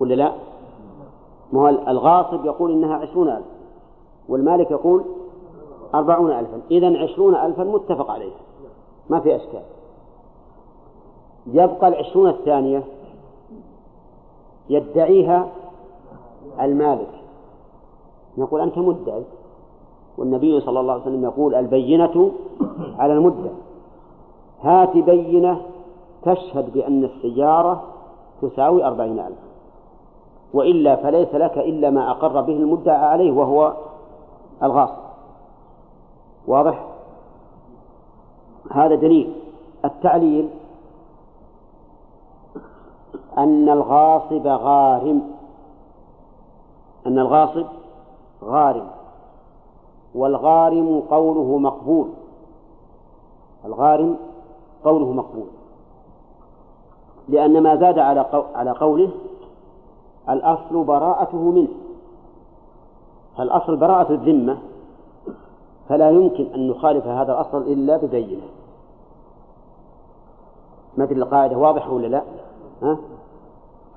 ولا لا؟ ما هو الغاصب يقول إنها عشرون ألف والمالك يقول أربعون ألفا. إذا عشرون ألفا متفق عليها. ما في أشكال. يبقى العشرون الثانية يدعيها المالك. نقول أنت مدعي. والنبي صلى الله عليه وسلم يقول البينة على المدعي هات بينة تشهد بأن السيارة تساوي أربعين ألف. وإلا فليس لك إلا ما أقر به المدعى عليه وهو الغاصب. واضح؟ هذا دليل. التعليل أن الغاصب غارم. أن الغاصب غارم. والغارم قوله مقبول الغارم قوله مقبول لأن ما زاد على على قوله الأصل براءته منه فالأصل براءة الذمة فلا يمكن أن نخالف هذا الأصل إلا ببينة مثل القاعدة واضحة ولا لا؟ ها؟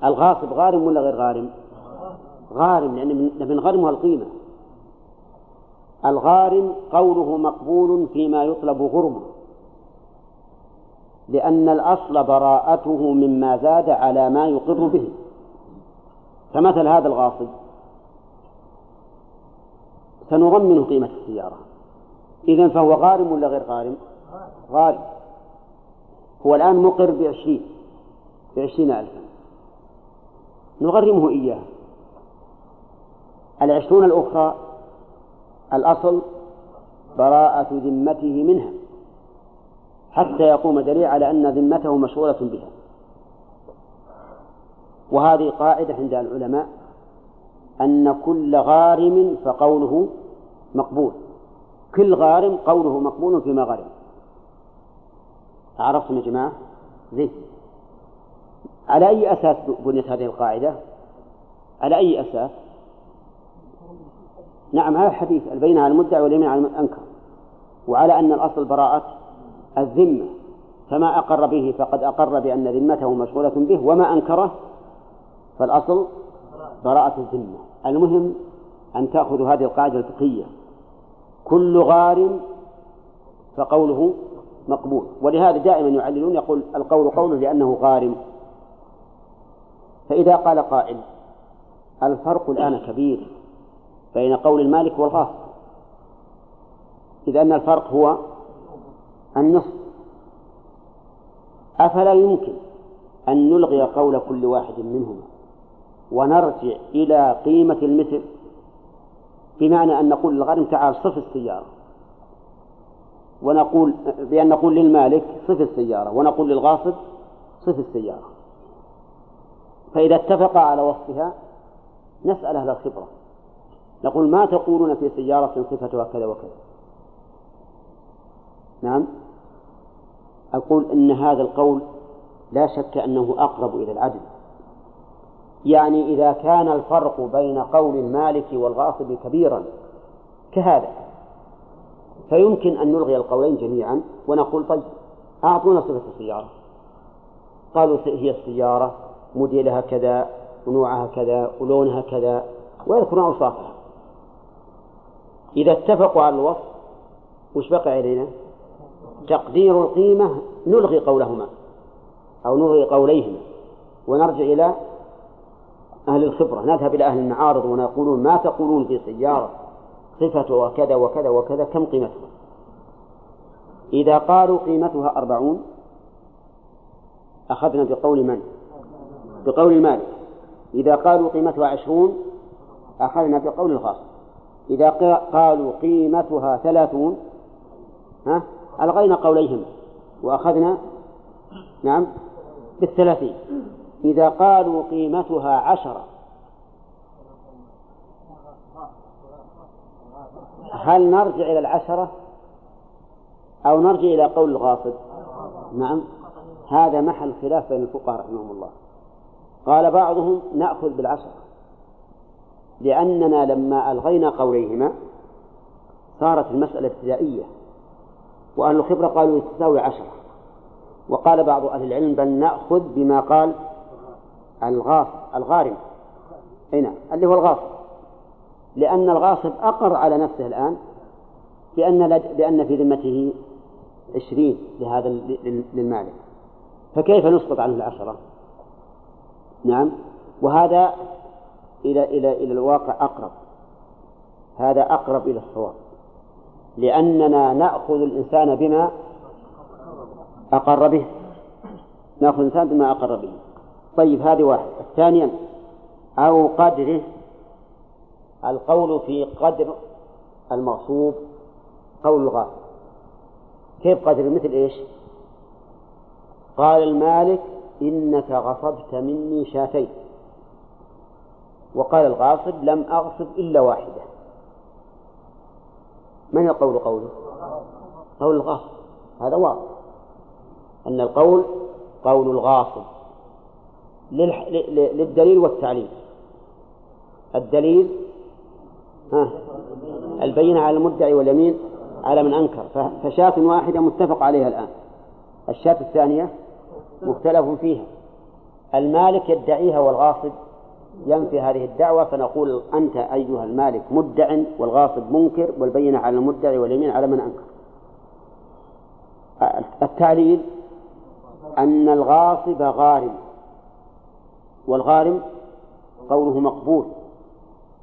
الغاصب غارم ولا غير غارم؟ غارم لأن من غرمها القيمة الغارم قوله مقبول فيما يطلب غرمة لأن الأصل براءته مما زاد على ما يقر به. فمثل هذا الغاصب. سنغمن قيمة السيارة. إذا فهو غارم ولا غير غارم؟ غارم. هو الآن مقر بعشرين بعشرين ألفا. نغرمه إياه العشرون الأخرى الأصل براءة ذمته منها حتى يقوم دليل على أن ذمته مشغولة بها وهذه قاعدة عند العلماء أن كل غارم فقوله مقبول كل غارم قوله مقبول فيما غرم عرفتم يا جماعة؟ زين على أي أساس بنيت هذه القاعدة؟ على أي أساس؟ نعم هذا الحديث البينة على المدعي واليمين على الأنكر وعلى أن الأصل براءة الذمة فما أقر به فقد أقر بأن ذمته مشغولة به وما أنكره فالأصل براءة الذمة. المهم أن تأخذوا هذه القاعدة الفقهية. كل غار فقوله مقبول. ولهذا دائما يعللون يقول القول قوله لأنه غارم فإذا قال قائل الفرق الآن كبير. بين قول المالك والغاصب إذ أن الفرق هو النصف. أفلا يمكن أن نلغي قول كل واحد منهما ونرجع إلى قيمة المثل بمعنى أن نقول للغارم تعال صف السيارة. ونقول بأن نقول للمالك صف السيارة ونقول للغاصب صف السيارة. فإذا اتفقا على وصفها نسأل أهل الخبرة. نقول ما تقولون في سيارة صفتها كذا وكذا. نعم؟ أقول إن هذا القول لا شك أنه أقرب إلى العدل. يعني إذا كان الفرق بين قول المالك والغاصب كبيرا كهذا فيمكن أن نلغي القولين جميعا ونقول طيب أعطونا صفة السيارة. قالوا هي السيارة موديلها كذا ونوعها كذا ولونها كذا ويذكرون أوصافها. إذا اتفقوا على الوصف وش بقي علينا؟ تقدير القيمة نلغي قولهما أو نلغي قوليهما ونرجع إلى أهل الخبرة. نذهب إلى أهل المعارض ونقول ما تقولون في سيارة؟ صفتها كذا وكذا وكذا كم قيمتها؟ إذا قالوا قيمتها أربعون أخذنا بقول من؟ بقول المالك إذا قالوا قيمتها عشرون أخذنا بقول الخاص إذا قالوا قيمتها ثلاثون ها؟ ألغينا قوليهم وأخذنا نعم بالثلاثين. إذا قالوا قيمتها عشرة هل نرجع إلى العشرة؟ أو نرجع إلى قول الغاصب؟ نعم. هذا محل خلاف بين الفقهاء رحمهم الله. قال بعضهم نأخذ بالعشرة. لأننا لما ألغينا قوليهما صارت المسألة ابتدائية وأهل الخبرة قالوا تساوي عشرة. وقال بعض أهل العلم بل نأخذ بما قال الغاص الغارم. أي نعم اللي هو الغاصب. لأن الغاصب أقر على نفسه الآن بأن بأن في ذمته عشرين لهذا للمالك فكيف نسقط عنه العشرة؟ نعم وهذا إلى إلى إلى الواقع أقرب. هذا أقرب إلى الصواب. لأننا نأخذ الإنسان بما أقر به. نأخذ الإنسان بما أقر به. طيب هذه واحد. ثانيا أو قدره القول في قدر المغصوب قول الغاصب. كيف قدر؟ مثل إيش؟ قال المالك إنك غصبت مني شاتين. وقال الغاصب لم أغصب إلا واحدة. من القول قوله؟ قول الغاصب. هذا واضح. أن القول قول الغاصب. للدليل والتعليل. الدليل ها البينة على المدعي واليمين على من أنكر. فشاة واحدة متفق عليها الآن. الشاة الثانية مختلف فيها. المالك يدعيها والغاصب ينفي هذه الدعوة فنقول أنت أيها المالك مدع والغاصب منكر والبينة على المدعي واليمين على من أنكر. التعليل أن الغاصب غارم والغارم قوله مقبول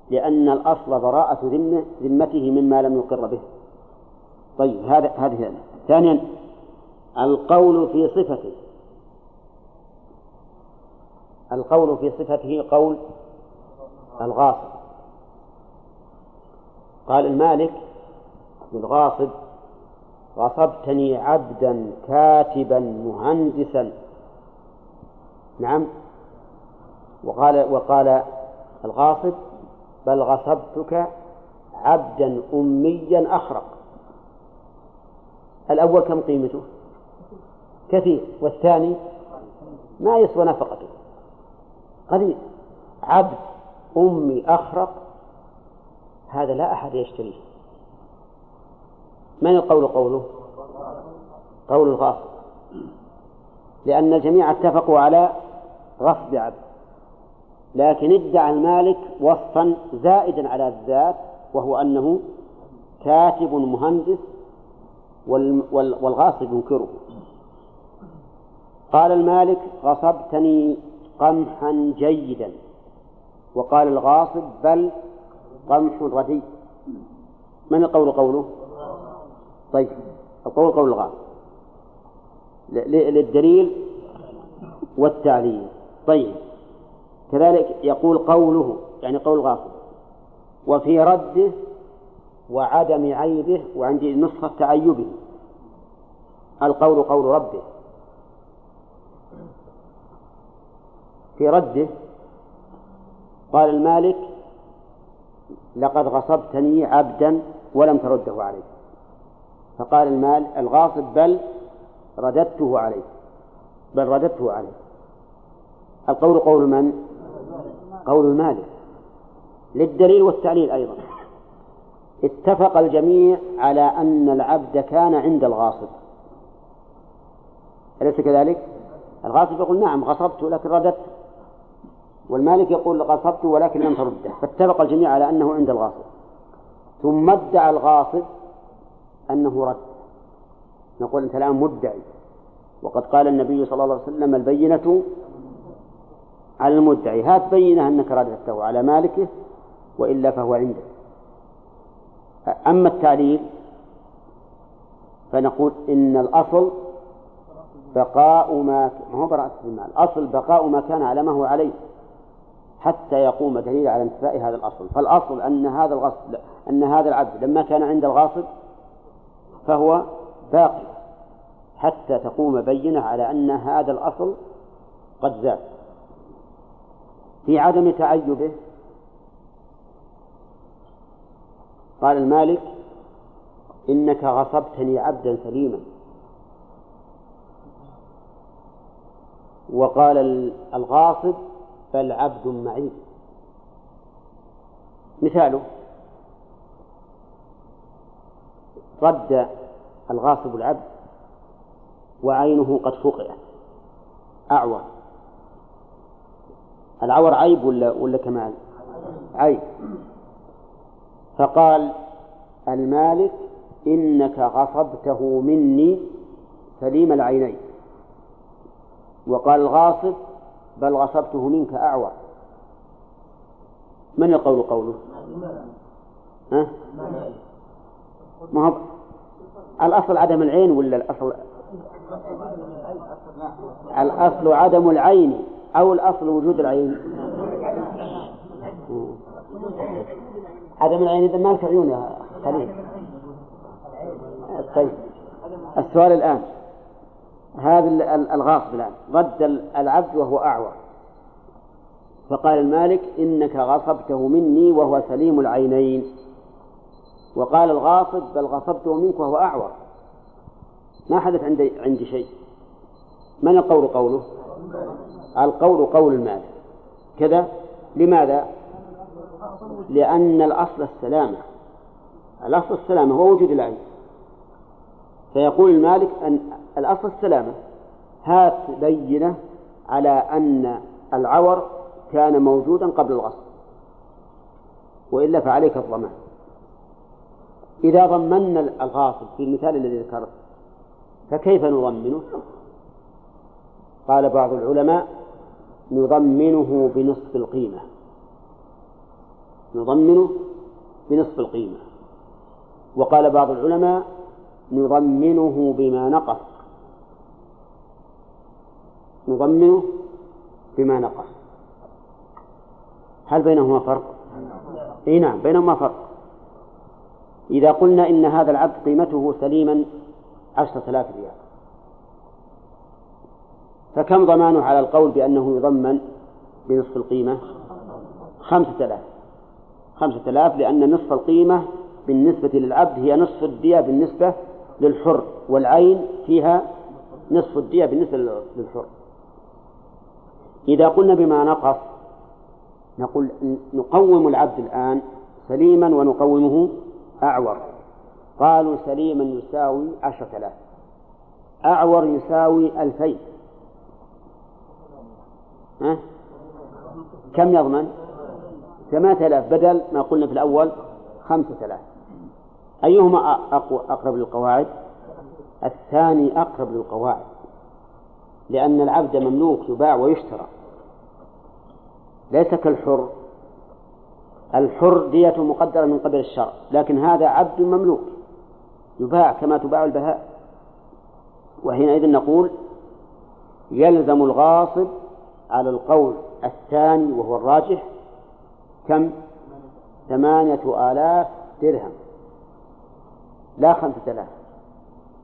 لأن الأصل براءة ذمه ذمته مما لم يقر به. طيب هذا هذه ثانيا القول في صفته. القول في صفته قول الغاصب. قال المالك للغاصب غصبتني عبدا كاتبا مهندسا. نعم. وقال وقال الغاصب بل غصبتك عبدا أميا أخرق. الأول كم قيمته؟ كثير. والثاني ما يسوى نفقته. قليل. عبد أمي أخرق هذا لا أحد يشتريه. من القول قوله؟ قول الغاصب لأن الجميع اتفقوا على غصب عبد لكن ادعى المالك وصفا زائدا على الذات وهو أنه كاتب مهندس والغاصب ينكره. قال المالك غصبتني قمحا جيدا. وقال الغاصب بل قمح ردي. من القول قوله؟ طيب القول قول الغاصب. للدليل والتعليل. طيب كذلك يقول قوله يعني قول الغاصب. وفي رده وعدم عيبه وعندي نسخة تعيبه. القول قول ربه. في رده. قال المالك لقد غصبتني عبدا ولم ترده علي فقال المال الغاصب بل رددته عليه بل رددته عليه. القول قول من؟ قول المالك. للدليل والتعليل أيضا. اتفق الجميع على أن العبد كان عند الغاصب. أليس كذلك؟ الغاصب يقول نعم غصبت لكن رددت. والمالك يقول غصبت ولكن لم ترده فاتفق الجميع على أنه عند الغاصب. ثم ادعى الغاصب أنه رد. نقول أنت الآن مدعي. وقد قال النبي صلى الله عليه وسلم البينة على المدعي. هات بينة أنك رددته على مالكه وإلا فهو عنده أما التعليل فنقول إن الأصل بقاء ما ما هو براءة المال. الأصل بقاء ما كان على ما هو عليه. حتى يقوم دليل على انتفاء هذا الأصل. فالأصل أن هذا الغصب أن هذا العبد لما كان عند الغاصب فهو باقي حتى تقوم بينة على أن هذا الأصل قد زاد. في عدم تعيبه قال المالك إنك غصبتني عبدا سليما. وقال الغاصب بل عبد معين. مثاله رد الغاصب العبد وعينه قد فقئت أعور. العور عيب ولا ولا كمال؟ عيب. فقال المالك إنك غصبته مني سليم العينين. وقال الغاصب بل غصبته منك أعور. من القول قوله؟ ها؟ ما هو الأصل عدم العين ولا الأصل؟ الأصل عدم العين أو الأصل وجود العين. عدم العين إذا ما لك عيون يا خليل. طيب. السؤال الآن. هذا الغاصب الآن. رد العبد وهو أعور. فقال المالك إنك غصبته مني وهو سليم العينين. وقال الغاصب بل غصبته منك وهو أعور. ما حدث عندي عندي شيء. من القول قوله؟ القول قول المالك. كذا. لماذا؟ لأن الأصل السلامة. الأصل السلامة هو وجود العين. فيقول المالك أن الأصل السلامة. هات بينة على أن العور كان موجودا قبل الغصب وإلا فعليك الضمان. إذا ضمنا الغاصب في المثال الذي ذكرت فكيف نضمنه؟ قال بعض العلماء نضمنه بنصف القيمة. نضمنه بنصف القيمة. وقال بعض العلماء نضمنه بما نقص. نضمنه بما نقص. هل بينهما فرق؟ إي نعم بينهما فرق. إذا قلنا إن هذا العبد قيمته سليما عشرة آلاف ريال. فكم ضمانه على القول بأنه يضمن بنصف القيمة؟ خمسة آلاف. خمسة آلاف لأن نصف القيمة بالنسبة للعبد هي نصف الدية بالنسبة للحر والعين فيها نصف الدية بالنسبة للحر. إذا قلنا بما نقص نقول نقوم العبد الآن سليما ونقومه أعور. قالوا سليما يساوي عشرة آلاف. أعور يساوي ألفين. ها؟ كم يضمن؟ ثمانية آلاف. بدل ما قلنا في الأول خمسة آلاف. أيهما أقرب للقواعد؟ الثاني أقرب للقواعد. لأن العبد مملوك يباع ويشترى. ليس كالحر. الحر دية مقدرة من قبل الشرع لكن هذا عبد مملوك يباع كما تباع البهاء. وحينئذ نقول يلزم الغاصب على القول الثاني وهو الراجح كم؟ ثمانية آلاف درهم. لا خمسة آلاف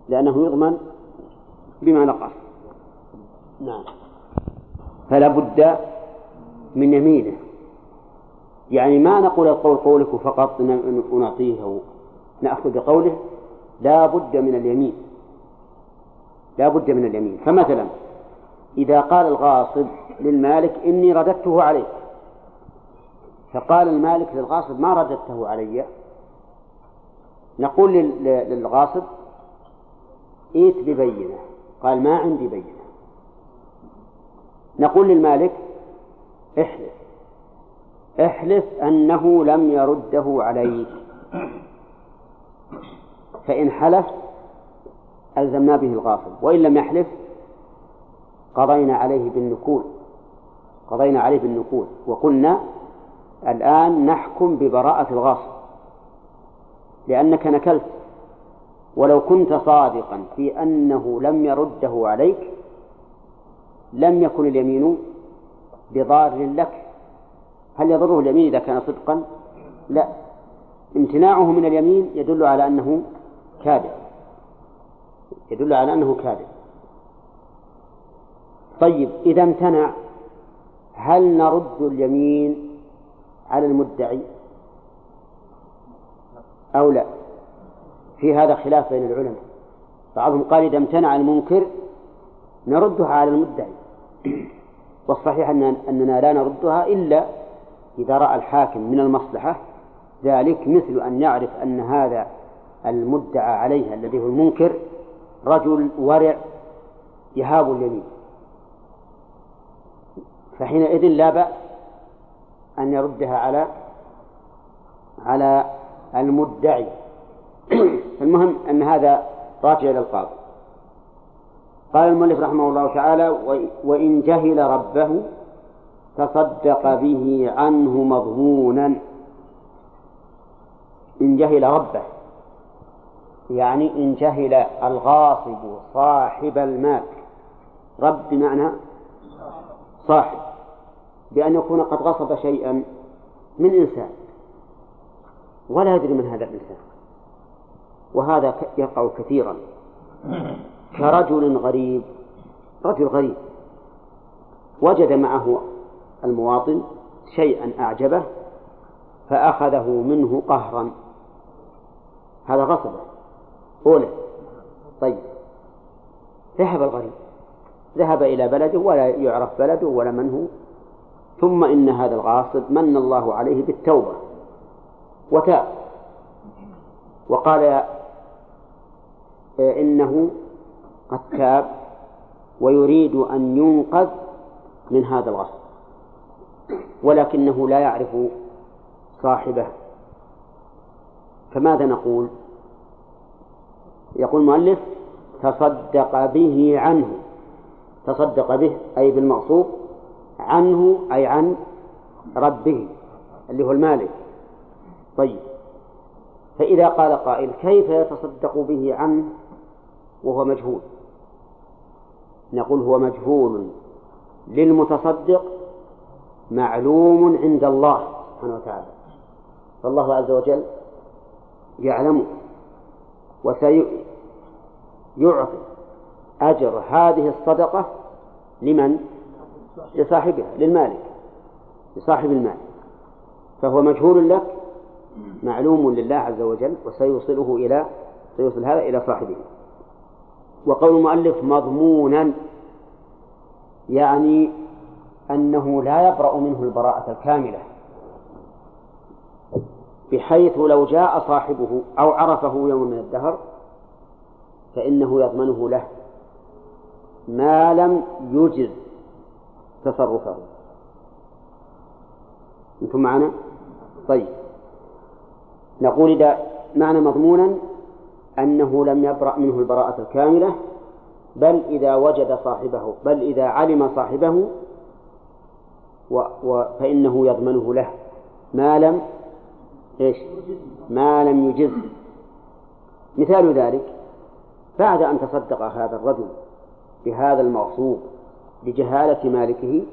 لأنه يضمن بما نقص. نعم. فلا بد من يمينه. يعني ما نقول القول قولك فقط نعطيه أو نأخذ بقوله لا بد من اليمين. لا بد من اليمين. فمثلا إذا قال الغاصب للمالك إني رددته عليك. فقال المالك للغاصب ما رددته علي؟ نقول للغاصب ائت ببينة. قال ما عندي بينة. نقول للمالك احلف. احلف أنه لم يرده عليك. فإن حلف ألزمنا به الغاصب وإن لم يحلف قضينا عليه بالنكول. قضينا عليه بالنكول. وقلنا الآن نحكم ببراءة الغاصب لأنك نكلت. ولو كنت صادقا في أنه لم يرده عليك لم يكن اليمين بضار لك. هل يضره اليمين إذا كان صدقا؟ لا. امتناعه من اليمين يدل على أنه كاذب. يدل على أنه كاذب. طيب إذا امتنع هل نرد اليمين على المدعي؟ أو لا؟ في هذا خلاف بين العلماء. بعضهم قال إذا امتنع المنكر نردها على المدعي. والصحيح أن أننا لا نردها إلا إذا رأى الحاكم من المصلحة. ذلك مثل أن يعرف أن هذا المدعى عليه الذي هو المنكر رجل ورع يهاب اليمين. فحينئذ لا بأس أن يردها على على المدعي. المهم أن هذا راجع إلى القاضي. قال المؤلف رحمه الله تعالى وإن جهل ربه تصدق به عنه مضمونا. إن جهل ربه يعني إن جهل الغاصب صاحب المال. رب بمعنى صاحب بأن يكون قد غصب شيئا من إنسان. ولا يدري من هذا الإنسان. وهذا يقع كثيرا. كرجل غريب رجل غريب. وجد معه المواطن شيئا أعجبه فأخذه منه قهرا. هذا غصبه. أولى. طيب. ذهب الغريب. ذهب إلى بلده ولا يعرف بلده ولا من هو. ثم إن هذا الغاصب من الله عليه بالتوبة. وتاب. وقال إنه قد تاب ويريد أن ينقذ من هذا الغصب ولكنه لا يعرف صاحبه. فماذا نقول؟ يقول المؤلف تصدق به عنه تصدق به أي بالمغصوب عنه أي عن ربه اللي هو المالك. طيب فإذا قال قائل كيف يتصدق به عنه وهو مجهول؟ نقول هو مجهول للمتصدق معلوم عند الله سبحانه وتعالى. فالله عز وجل يعلمه وسيعطي أجر هذه الصدقة لمن؟ لصاحبها للمالك لصاحب المال. فهو مجهول لك معلوم لله عز وجل وسيوصله إلى سيوصل هذا إلى صاحبه. وقول المؤلف مضمونا يعني أنه لا يبرأ منه البراءة الكاملة بحيث لو جاء صاحبه أو عرفه يوم من الدهر فإنه يضمنه له ما لم يجز تصرفه أنتم معنا؟ طيب نقول إذا معنى مضمونا أنه لم يبرأ منه البراءة الكاملة بل إذا وجد صاحبه بل إذا علم صاحبه و و فإنه يضمنه له. ما لم إيش؟ ما لم يجز. مثال ذلك بعد أن تصدق هذا الرجل بهذا المغصوب لجهالة مالكه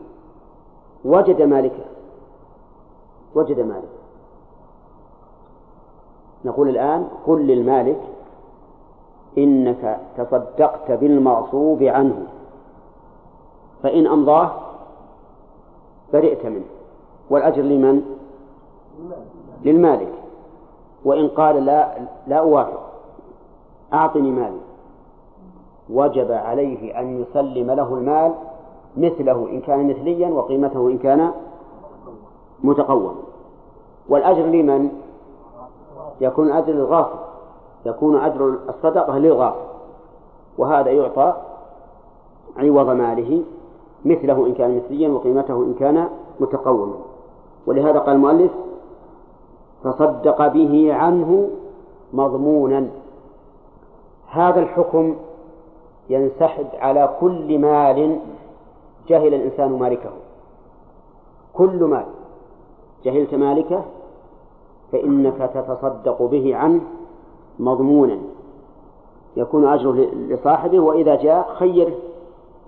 وجد مالكه. وجد مالكه. نقول الآن قل للمالك إنك تصدقت بالمغصوب عنه. فإن أمضاه برئت منه. والأجر لمن؟ للمالك. وإن قال لا لا أوافق أعطني مالي. وجب عليه أن يسلم له المال مثله إن كان مثليا وقيمته إن كان متقوما والأجر لمن؟ يكون أجر للغاصب يكون أجر الصدقة للغاصب وهذا يعطى عوض ماله مثله إن كان مثليا وقيمته إن كان متقوما. ولهذا قال المؤلف تصدق به عنه مضمونا. هذا الحكم ينسحب على كل مال جهل الإنسان مالكه. كل مال. جهلت مالكه فإنك تتصدق به عنه مضمونا. يكون أجره لصاحبه وإذا جاء خيره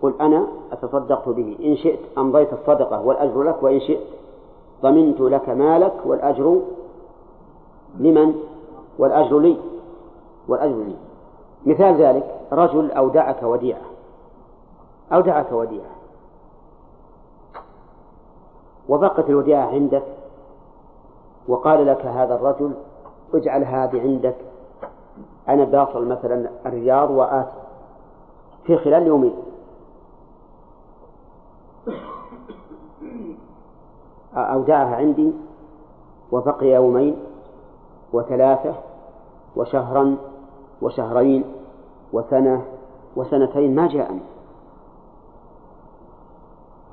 قل أنا أتصدقت به. إن شئت أمضيت الصدقة والأجر لك وإن شئت ضمنت لك مالك والأجر لمن؟ والأجر لي. والأجر لي. مثال ذلك رجل أودعك وديعة. أودعك وديعة. وبقت الوديعة عندك وقال لك هذا الرجل اجعل هذه عندك أنا باصل مثلا الرياض وآتي. في خلال يومين. أودعها عندي وبقي يومين وثلاثة وشهرا وشهرين وسنة وسنتين ما جاءني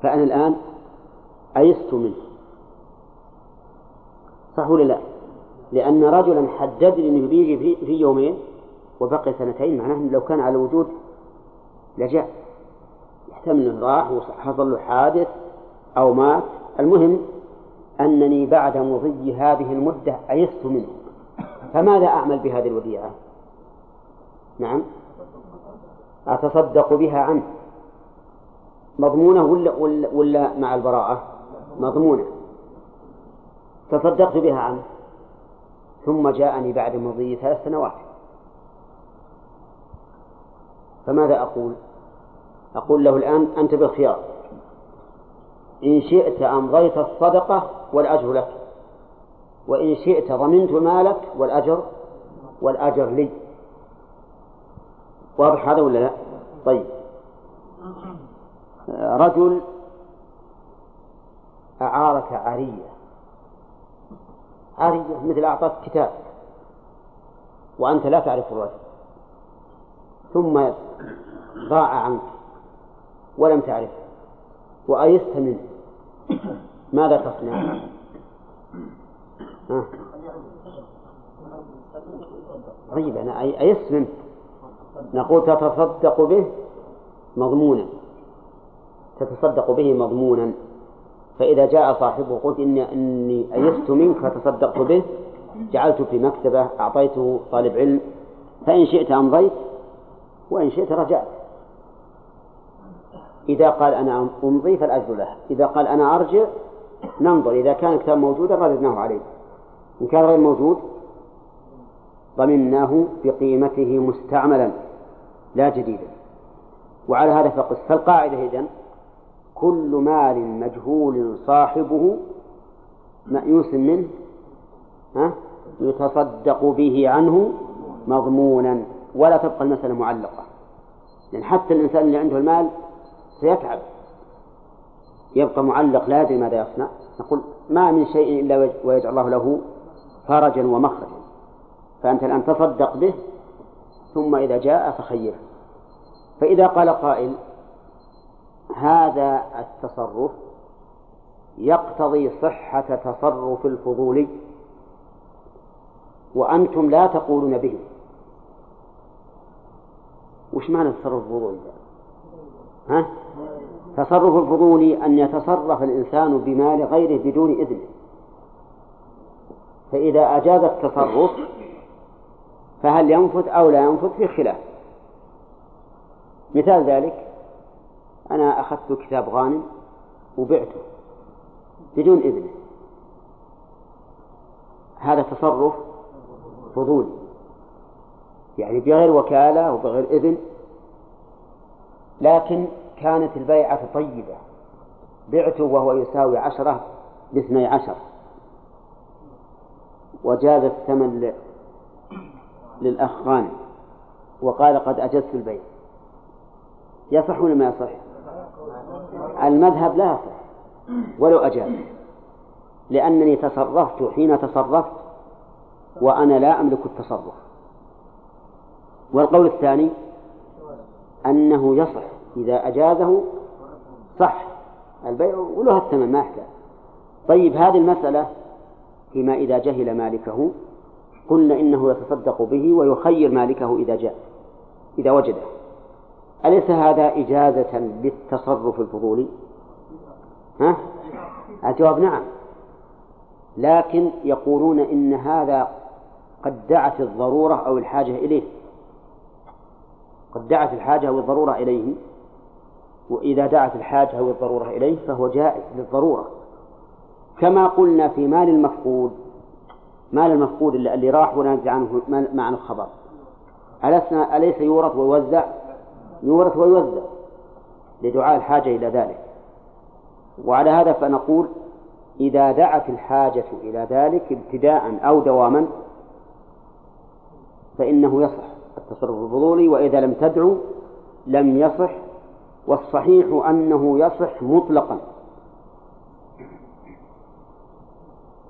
فأنا الآن أيست منه. صح ولا لا؟ لأن رجلا حدد لي أنه بيجي في, يومين وبقي سنتين معناه لو كان على وجود لجاء يحتمل أنه راح وحصل له حادث أو مات. المهم أنني بعد مضي هذه المدة أيست منه. فماذا أعمل بهذه الوديعة؟ نعم. أتصدق بها عنه. مضمونة ولا, ولا, ولا مع البراءة؟ مضمونة. تصدقت بها عنه. ثم جاءني بعد مضي ثلاث سنوات. فماذا أقول؟ أقول له الآن أنت بالخيار. إن شئت أمضيت الصدقة والأجر لك. وإن شئت ضمنت مالك والأجر والأجر لي. واضح هذا ولا لا؟ طيب. رجل أعارك عارية عارية مثل أعطاك كتاب وأنت لا تعرف الرجل. ثم ضاع عنك ولم تعرفه وأيست منه. ماذا تصنع؟ طيب أنا أيست منه. نقول تتصدق به مضمونا. تتصدق به مضمونا. فإذا جاء صاحبه قلت إني, إني أيست منك فتصدقت به جعلته في مكتبة أعطيته طالب علم فإن شئت أمضيت وإن شئت رجعت. إذا قال أنا أمضي فالأجر له إذا قال أنا أرجع ننظر إذا كان الكتاب موجودا رددناه عليه. إن كان غير موجود ضمناه بقيمته مستعملا لا جديدا. وعلى هذا فقس. فالقاعدة إذن كل مال مجهول صاحبه مأيوس منه ها؟ يتصدق به عنه مضمونا ولا تبقى المسألة معلقة. لأن حتى الإنسان اللي عنده المال سيتعب. يبقى معلق لا يدري ماذا يصنع. نقول ما من شيء إلا ويجعل الله له فرجا ومخرجا. فأنت الآن تصدق به ثم إذا جاء فخيره. فإذا قال قائل هذا التصرف يقتضي صحة تصرف الفضولي وأنتم لا تقولون به. وش معنى التصرف الفضولي؟ ها؟ تصرف الفضولي أن يتصرف الإنسان بمال غيره بدون إذنه. فإذا أجاز التصرف فهل ينفذ أو لا ينفذ في خلاف. مثال ذلك أنا أخذت كتاب غانم وبعته بدون إذنه. هذا تصرف فضولي. يعني بغير وكالة وبغير إذن لكن كانت البيعة طيبة. بعته وهو يساوي عشرة باثني عشر. وجاز الثمن للأخ غانم. وقال قد أجزت البيع. يصح ولا ما يصح؟ المذهب لا يصح ولو أجاز لأنني تصرفت حين تصرفت وأنا لا أملك التصرف. والقول الثاني أنه يصح. إذا أجازه صح. البيع وله الثمن ما يحتاج طيب هذه المسألة فيما إذا جهل مالكه قلنا إنه يتصدق به ويخير مالكه إذا جاء إذا وجده. أليس هذا إجازة للتصرف الفضولي؟ ها؟ الجواب نعم. لكن يقولون إن هذا قد دعت الضرورة أو الحاجة إليه. قد دعت الحاجة أو الضرورة إليه. وإذا دعت الحاجة أو الضرورة إليه فهو جائز للضرورة. كما قلنا في مال المفقود مال المفقود اللي راح ونزع عنه ما عنه خبر أليس يورث ويوزع؟ يورث ويوزع لدعاء الحاجة إلى ذلك. وعلى هذا فنقول إذا دعت الحاجة إلى ذلك ابتداء أو دواما فإنه يصح التصرف الفضولي وإذا لم تدعو لم يصح والصحيح أنه يصح مطلقا.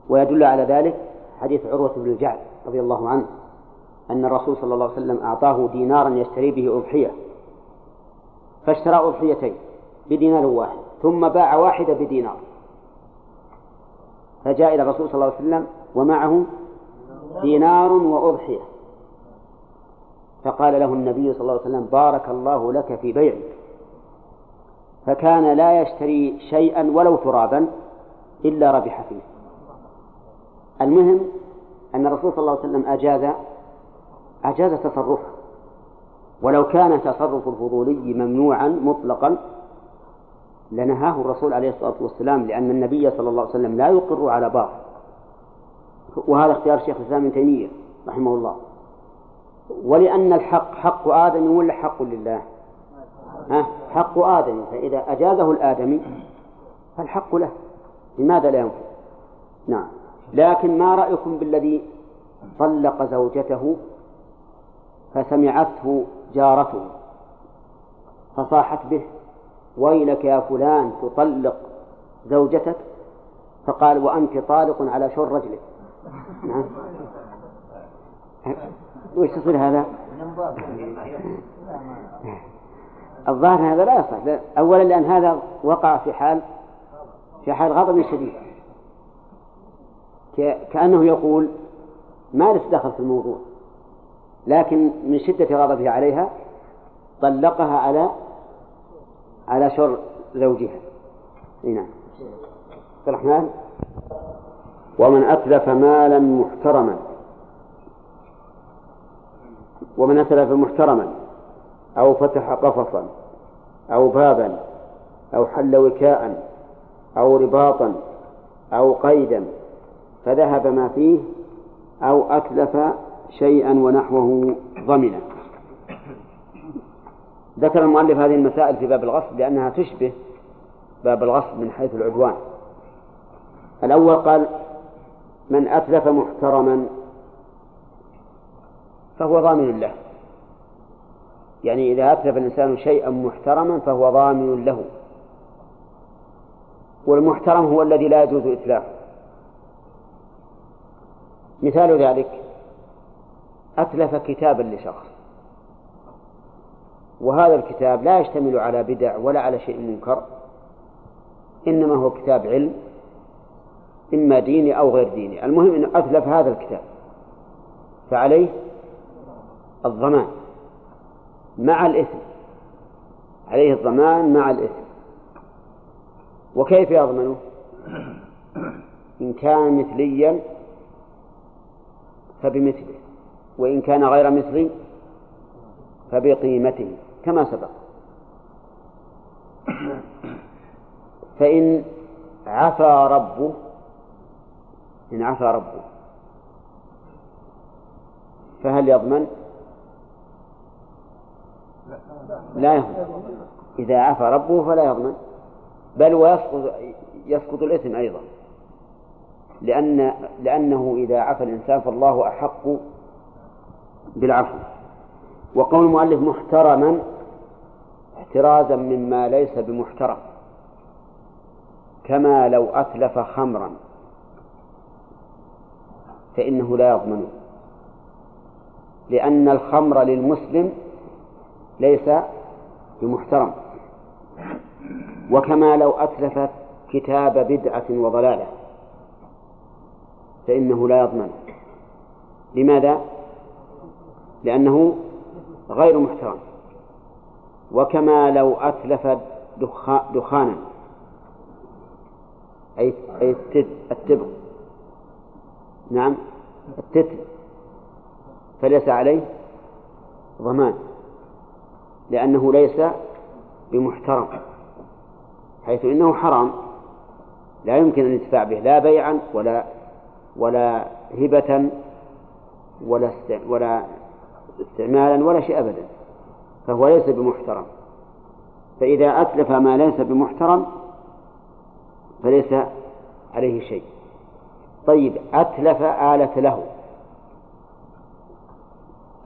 ويدل على ذلك حديث عروة بن الجعد رضي الله عنه أن الرسول صلى الله عليه وسلم أعطاه دينارا يشتري به أضحية. فاشترى أضحيتين بدينار واحد ثم باع واحدة بدينار. فجاء إلى الرسول صلى الله عليه وسلم ومعه دينار وأضحية. فقال له النبي صلى الله عليه وسلم بارك الله لك في بيعك. فكان لا يشتري شيئا ولو ترابا إلا ربح فيه. المهم أن الرسول صلى الله عليه وسلم أجاز أجاز تصرفه. ولو كان تصرف الفضولي ممنوعا مطلقا لنهاه الرسول عليه الصلاة والسلام لأن النبي صلى الله عليه وسلم لا يقر على باطل. وهذا اختيار شيخ الإسلام ابن تيمية رحمه الله. ولأن الحق حق آدم ولا حق لله؟ ها؟ حق آدم فإذا أجازه الآدمي فالحق له. لماذا لا ينفع؟ نعم. لكن ما رأيكم بالذي طلق زوجته فسمعته جارته. فصاحت به ويلك يا فلان تطلق زوجتك؟ فقال وأنت طالق على شر رجلك. نعم. وش تصير هذا؟ الظاهر هذا لا يصح. أولا لأن هذا وقع في حال في حال غضب شديد. كأنه يقول ما لست دخل في الموضوع. لكن من شدة غضبه عليها طلقها على على شر زوجها. نعم. عبد الرحمن؟ ومن أتلف مالا محترما. ومن أتلف محترما. أو فتح قفصا. أو بابا. أو حل وكاء. أو رباطا. أو قيدا. فذهب ما فيه أو أتلف شيئا ونحوه ضمنه ذكر المؤلف هذه المسائل في باب الغصب لأنها تشبه باب الغصب من حيث العدوان. الأول قال من أتلف محترما فهو ضامن له. يعني إذا أتلف الإنسان شيئا محترما فهو ضامن له. والمحترم هو الذي لا يجوز إتلافه. مثال ذلك أتلف كتابا لشخص. وهذا الكتاب لا يشتمل على بدع ولا على شيء منكر إنما هو كتاب علم إما ديني أو غير ديني. المهم أنه أتلف هذا الكتاب. فعليه الضمان مع الإثم. عليه الضمان مع الإثم. وكيف يضمنه؟ إن كان مثليا فبمثله. وإن كان غير مثلي فبقيمته كما سبق. فإن عفا ربه إن عفا ربه فهل يضمن؟ لا يضمن. إذا عفا ربه فلا يضمن. بل ويسقط يسقط الإثم أيضا. لأن لأنه إذا عفا الإنسان فالله أحق بالعفو. وقول المؤلف محترما احترازا مما ليس بمحترم. كما لو أتلف خمرا فإنه لا يضمن. لأن الخمر للمسلم ليس بمحترم. وكما لو أتلف كتاب بدعة وضلالة فإنه لا يضمن. لماذا؟ لأنه غير محترم. وكما لو أتلف دخانا. أي أي التبغ. نعم التتر فليس عليه ضمان. لأنه ليس بمحترم. حيث إنه حرام. لا يمكن الانتفاع به لا بيعا ولا ولا هبة ولا ولا استعمالا ولا شيء أبدا فهو ليس بمحترم. فإذا أتلف ما ليس بمحترم فليس عليه شيء. طيب أتلف آلة له.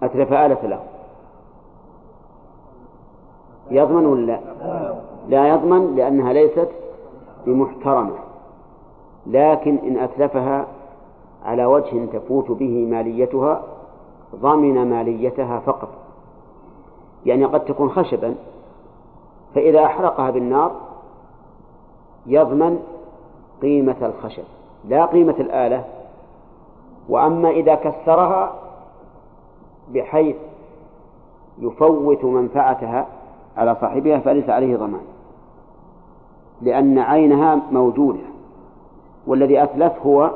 أتلف آلة له. يضمن ولا لا؟ يضمن لأنها ليست بمحترمة. لكن إن أتلفها على وجه تفوت به ماليتها ضمن ماليتها فقط. يعني قد تكون خشبا فإذا أحرقها بالنار يضمن قيمة الخشب لا قيمة الآلة. وأما إذا كسرها بحيث يفوت منفعتها على صاحبها فليس عليه ضمان لأن عينها موجودة والذي أتلف هو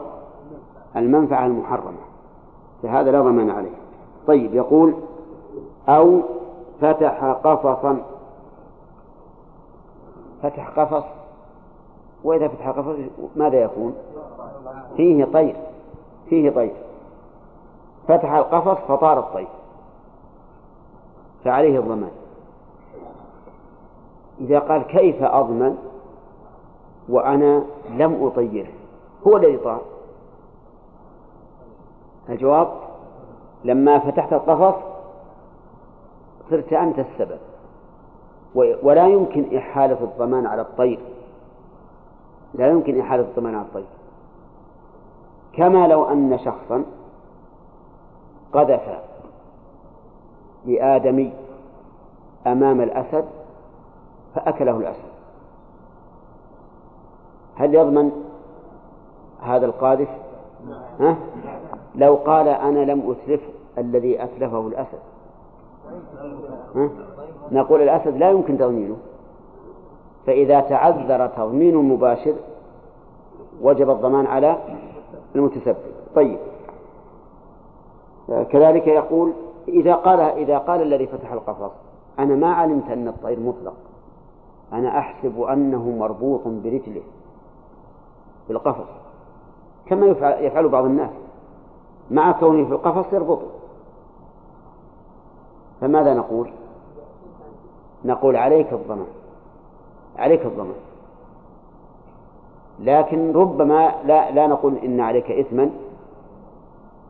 المنفعة المحرمة فهذا لا ضمان عليه. طيب يقول أو فتح قفصا. فتح قفص. وإذا فتح قفص ماذا يكون؟ فيه طير فيه طير. فتح القفص فطار الطير. فعليه الضمان. إذا قال كيف أضمن وأنا لم أطيره؟ هو الذي طار. الجواب لما فتحت القفص صرت أنت السبب. ولا يمكن إحالة الضمان على الطير. لا يمكن إحالة الضمان على الطير. كما لو أن شخصا قذف لآدمي أمام الأسد فأكله الأسد. هل يضمن هذا القاذف؟ ها؟ لو قال أنا لم أتلف الذي أتلفه الأسد؟ نقول الأسد لا يمكن تضمينه. فإذا تعذر تضمين المباشر وجب الضمان على المتسبب طيب. كذلك يقول إذا قال إذا قال الذي فتح القفص أنا ما علمت أن الطير مطلق. أنا أحسب أنه مربوط برجله في القفص. كما يفعل بعض الناس. مع كونه في القفص يربطه. فماذا نقول؟ نقول عليك الضمان عليك الضمان لكن ربما لا لا نقول إن عليك اثما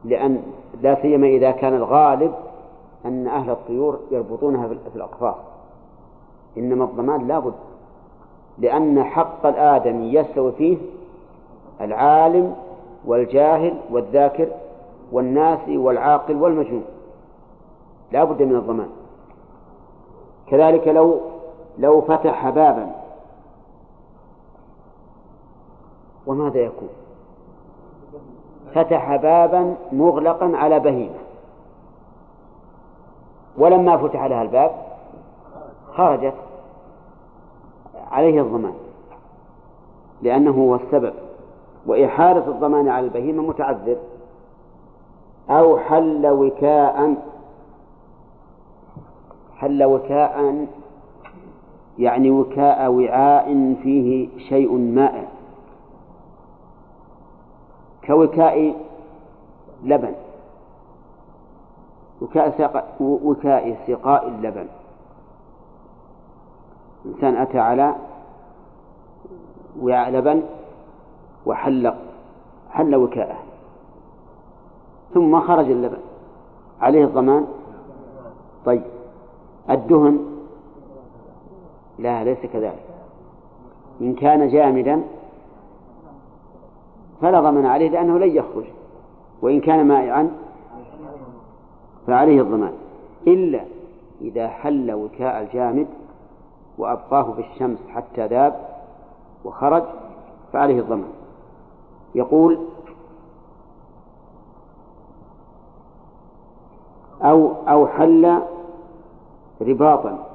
لأن لا سيما إذا كان الغالب أن أهل الطيور يربطونها في الأقفاص. إنما الضمان لا بد لأن حق الادمي يستوي فيه العالم والجاهل والذاكر والناسي والعاقل والمجنون. لا بد من الضمان. كذلك لو لو فتح بابا. وماذا يكون؟ فتح بابا مغلقا على بهيمة. ولما فتح لها الباب خرجت عليه الضمان. لأنه هو السبب. وإحالة الضمان على البهيمة متعذر. أو حل وكاء حل وكاء يعني وكاء وعاء فيه شيء مائع كوكاء لبن. وكاء سقاء وكاء سقاء اللبن. إنسان أتى على وعاء لبن وحل حل وكاءه. ثم خرج اللبن. عليه الضمان؟ طيب. الدهن. لا ليس كذلك. إن كان جامدا فلا ضمان عليه لأنه لن يخرج. وإن كان مائعا فعليه الضمان. إلا إذا حل وكاء الجامد وأبقاه في الشمس حتى ذاب وخرج فعليه الضمان. يقول أو أو حل رباطا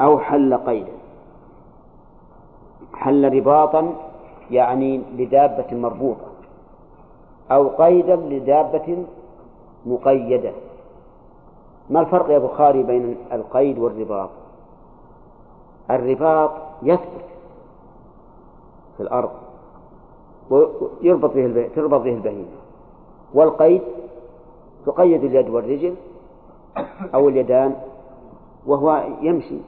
أو حل قيدا حل رباطا يعني لدابة مربوطة أو قيدا لدابة مقيدة. ما الفرق يا بخاري بين القيد والرباط؟ الرباط يثبت في الأرض ويربط به تربط به البهيمة والقيد تقيد اليد والرجل أو اليدان وهو يمشي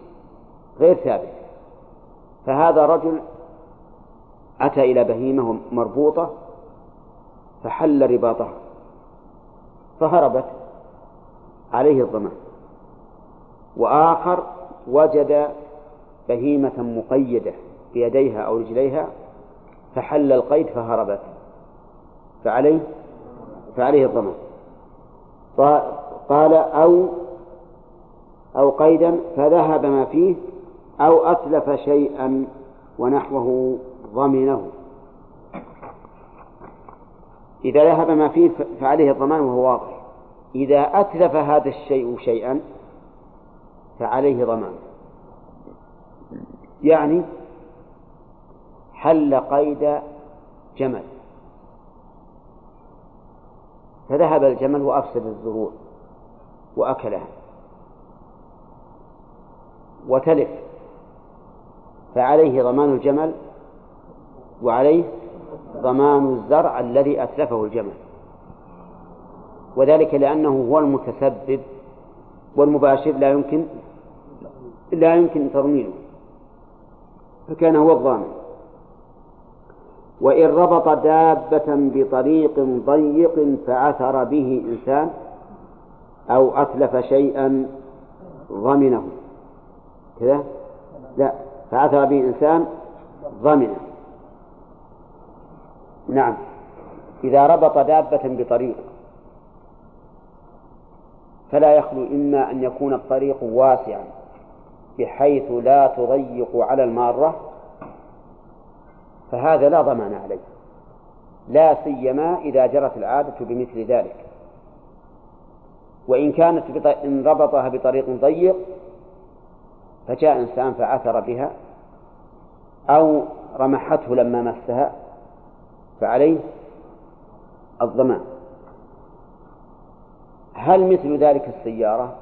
غير ثابت. فهذا رجل أتى إلى بهيمة مربوطة فحل رباطها فهربت عليه الضمان. وآخر وجد بهيمة مقيدة بيديها أو رجليها فحل القيد فهربت فعليه فعليه الضمان. قال أو أو قيدا فذهب ما فيه أو أتلف شيئا ونحوه ضمنه. إذا ذهب ما فيه فعليه الضمان وهو واضح. إذا أتلف هذا الشيء شيئا فعليه ضمان. يعني حل قيد جمل. فذهب الجمل وأفسد الزروع وأكلها. وتلف. فعليه ضمان الجمل وعليه ضمان الزرع الذي أتلفه الجمل. وذلك لأنه هو المتسبب والمباشر لا يمكن لا يمكن تضمينه. فكان هو الضامن. وإن ربط دابة بطريق ضيق فعثر به إنسان أو أتلف شيئا ضمنه. كذا؟ لا. فعثر به إنسان ضمنه. نعم. إذا ربط دابة بطريق فلا يخلو إما أن يكون الطريق واسعا بحيث لا تضيق على المارة فهذا لا ضمان عليه. لا سيما إذا جرت العادة بمثل ذلك. وإن كانت إن ربطها بطريق ضيق فجاء إنسان فعثر بها أو رمحته لما مسها فعليه الضمان. هل مثل ذلك السيارة؟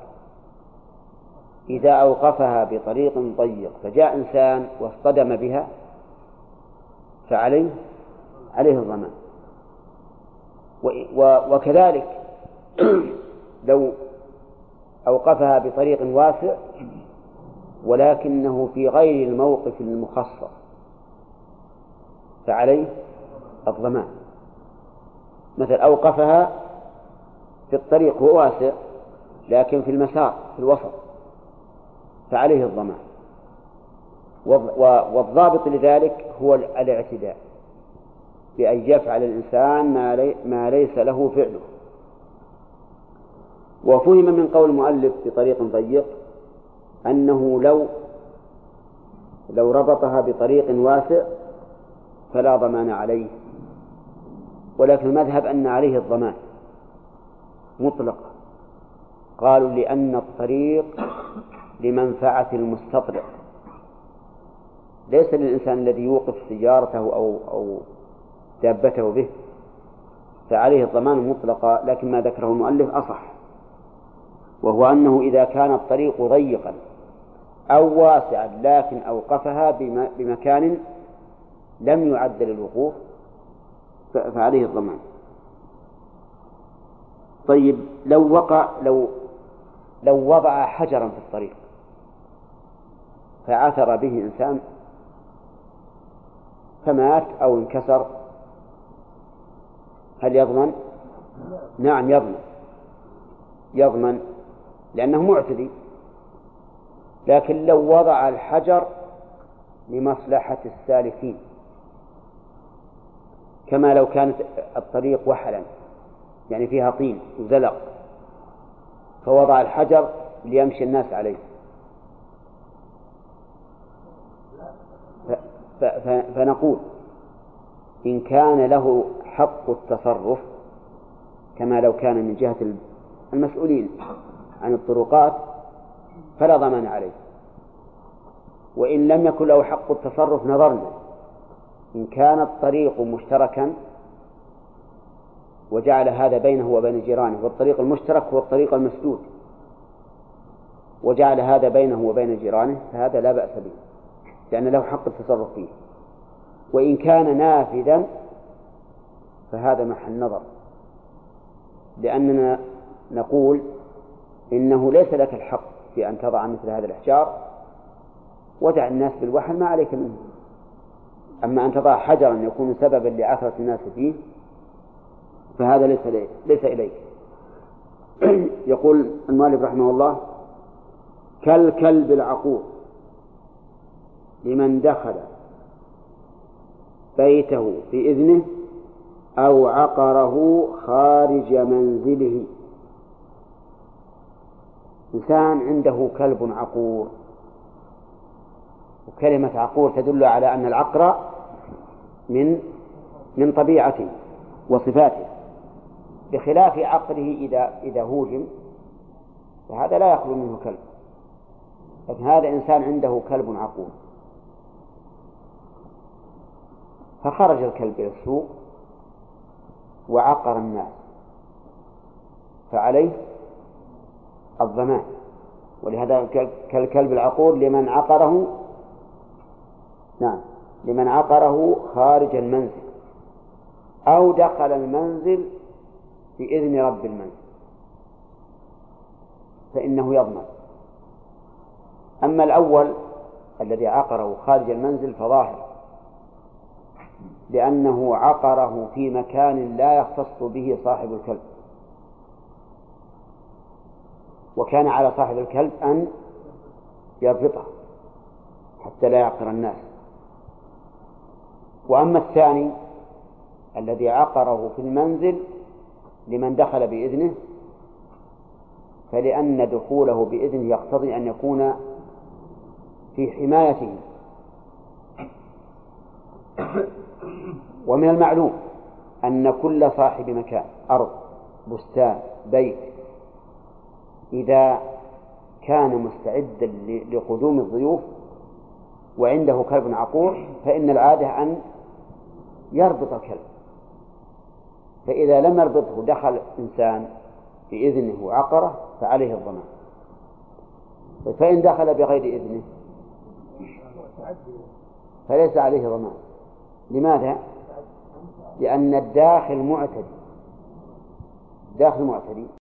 إذا أوقفها بطريق ضيق فجاء إنسان واصطدم بها فعليه عليه الضمان. وكذلك لو أوقفها بطريق واسع ولكنه في غير الموقف المخصص فعليه الضمان. مثل أوقفها في الطريق هو واسع لكن في المسار في الوسط فعليه الضمان. والضابط لذلك هو الاعتداء بأن يفعل الإنسان ما, لي ما ليس له فعله. وفهم من قول المؤلف بطريق ضيق أنه لو لو ربطها بطريق واسع فلا ضمان عليه ولكن المذهب أن عليه الضمان مطلقا. قالوا لأن الطريق لمنفعة المستطرق ليس للإنسان الذي يوقف سيارته أو أو دابته به فعليه الضمان مطلقا لكن ما ذكره المؤلف أصح. وهو أنه إذا كان الطريق ضيقا أو واسعا لكن أوقفها بمكان لم يعد للوقوف فعليه الضمان. طيب لو وقع لو لو وضع حجرا في الطريق فعثر به إنسان فمات أو انكسر هل يضمن؟ نعم يضمن. يضمن. لأنه معتدي. لكن لو وضع الحجر لمصلحة السالكين كما لو كانت الطريق وحلا يعني فيها طين وزلق فوضع الحجر ليمشي الناس عليه. فنقول إن كان له حق التصرف كما لو كان من جهة المسؤولين عن الطرقات فلا ضمان عليه. وإن لم يكن له حق التصرف نظرنا. إن كان الطريق مشتركا وجعل هذا بينه وبين جيرانه والطريق المشترك هو الطريق المسدود. وجعل هذا بينه وبين جيرانه فهذا لا بأس به لأن له حق التصرف فيه. وإن كان نافذا فهذا محل نظر. لأننا نقول إنه ليس لك الحق في أن تضع مثل هذا الإحجار ودع الناس بالوحل ما عليك منه. أما أن تضع حجرا يكون سببا لعثرة الناس فيه فهذا ليس ليس إليك. يقول المؤلف رحمه الله كالكلب العقور لمن دخل بيته بإذنه أو عقره خارج منزله. إنسان عنده كلب عقور. وكلمة عقور تدل على أن العقر من من طبيعته وصفاته بخلاف عقله إذا إذا هوجم فهذا لا يخلو منه كلب. لكن هذا إنسان عنده كلب عقول فخرج الكلب إلى السوق وعقر الناس فعليه الضمان ولهذا كالكلب العقور لمن عقره نعم لمن عقره خارج المنزل أو دخل المنزل بإذن رب المنزل فإنه يضمن. أما الأول الذي عقره خارج المنزل فظاهر لأنه عقره في مكان لا يختص به صاحب الكلب. وكان على صاحب الكلب أن يربطه حتى لا يعقر الناس. وأما الثاني الذي عقره في المنزل لمن دخل بإذنه فلأن دخوله بإذنه يقتضي أن يكون في حمايته. ومن المعلوم أن كل صاحب مكان أرض بستان بيت إذا كان مستعدا لقدوم الضيوف وعنده كلب عقور فإن العادة أن يربط الكلب. فإذا لم يربطه دخل إنسان بإذنه وعقره فعليه الضمان. فإن دخل بغير إذنه فليس عليه ضمان. لماذا؟ لأن الداخل معتدي. الداخل معتدي.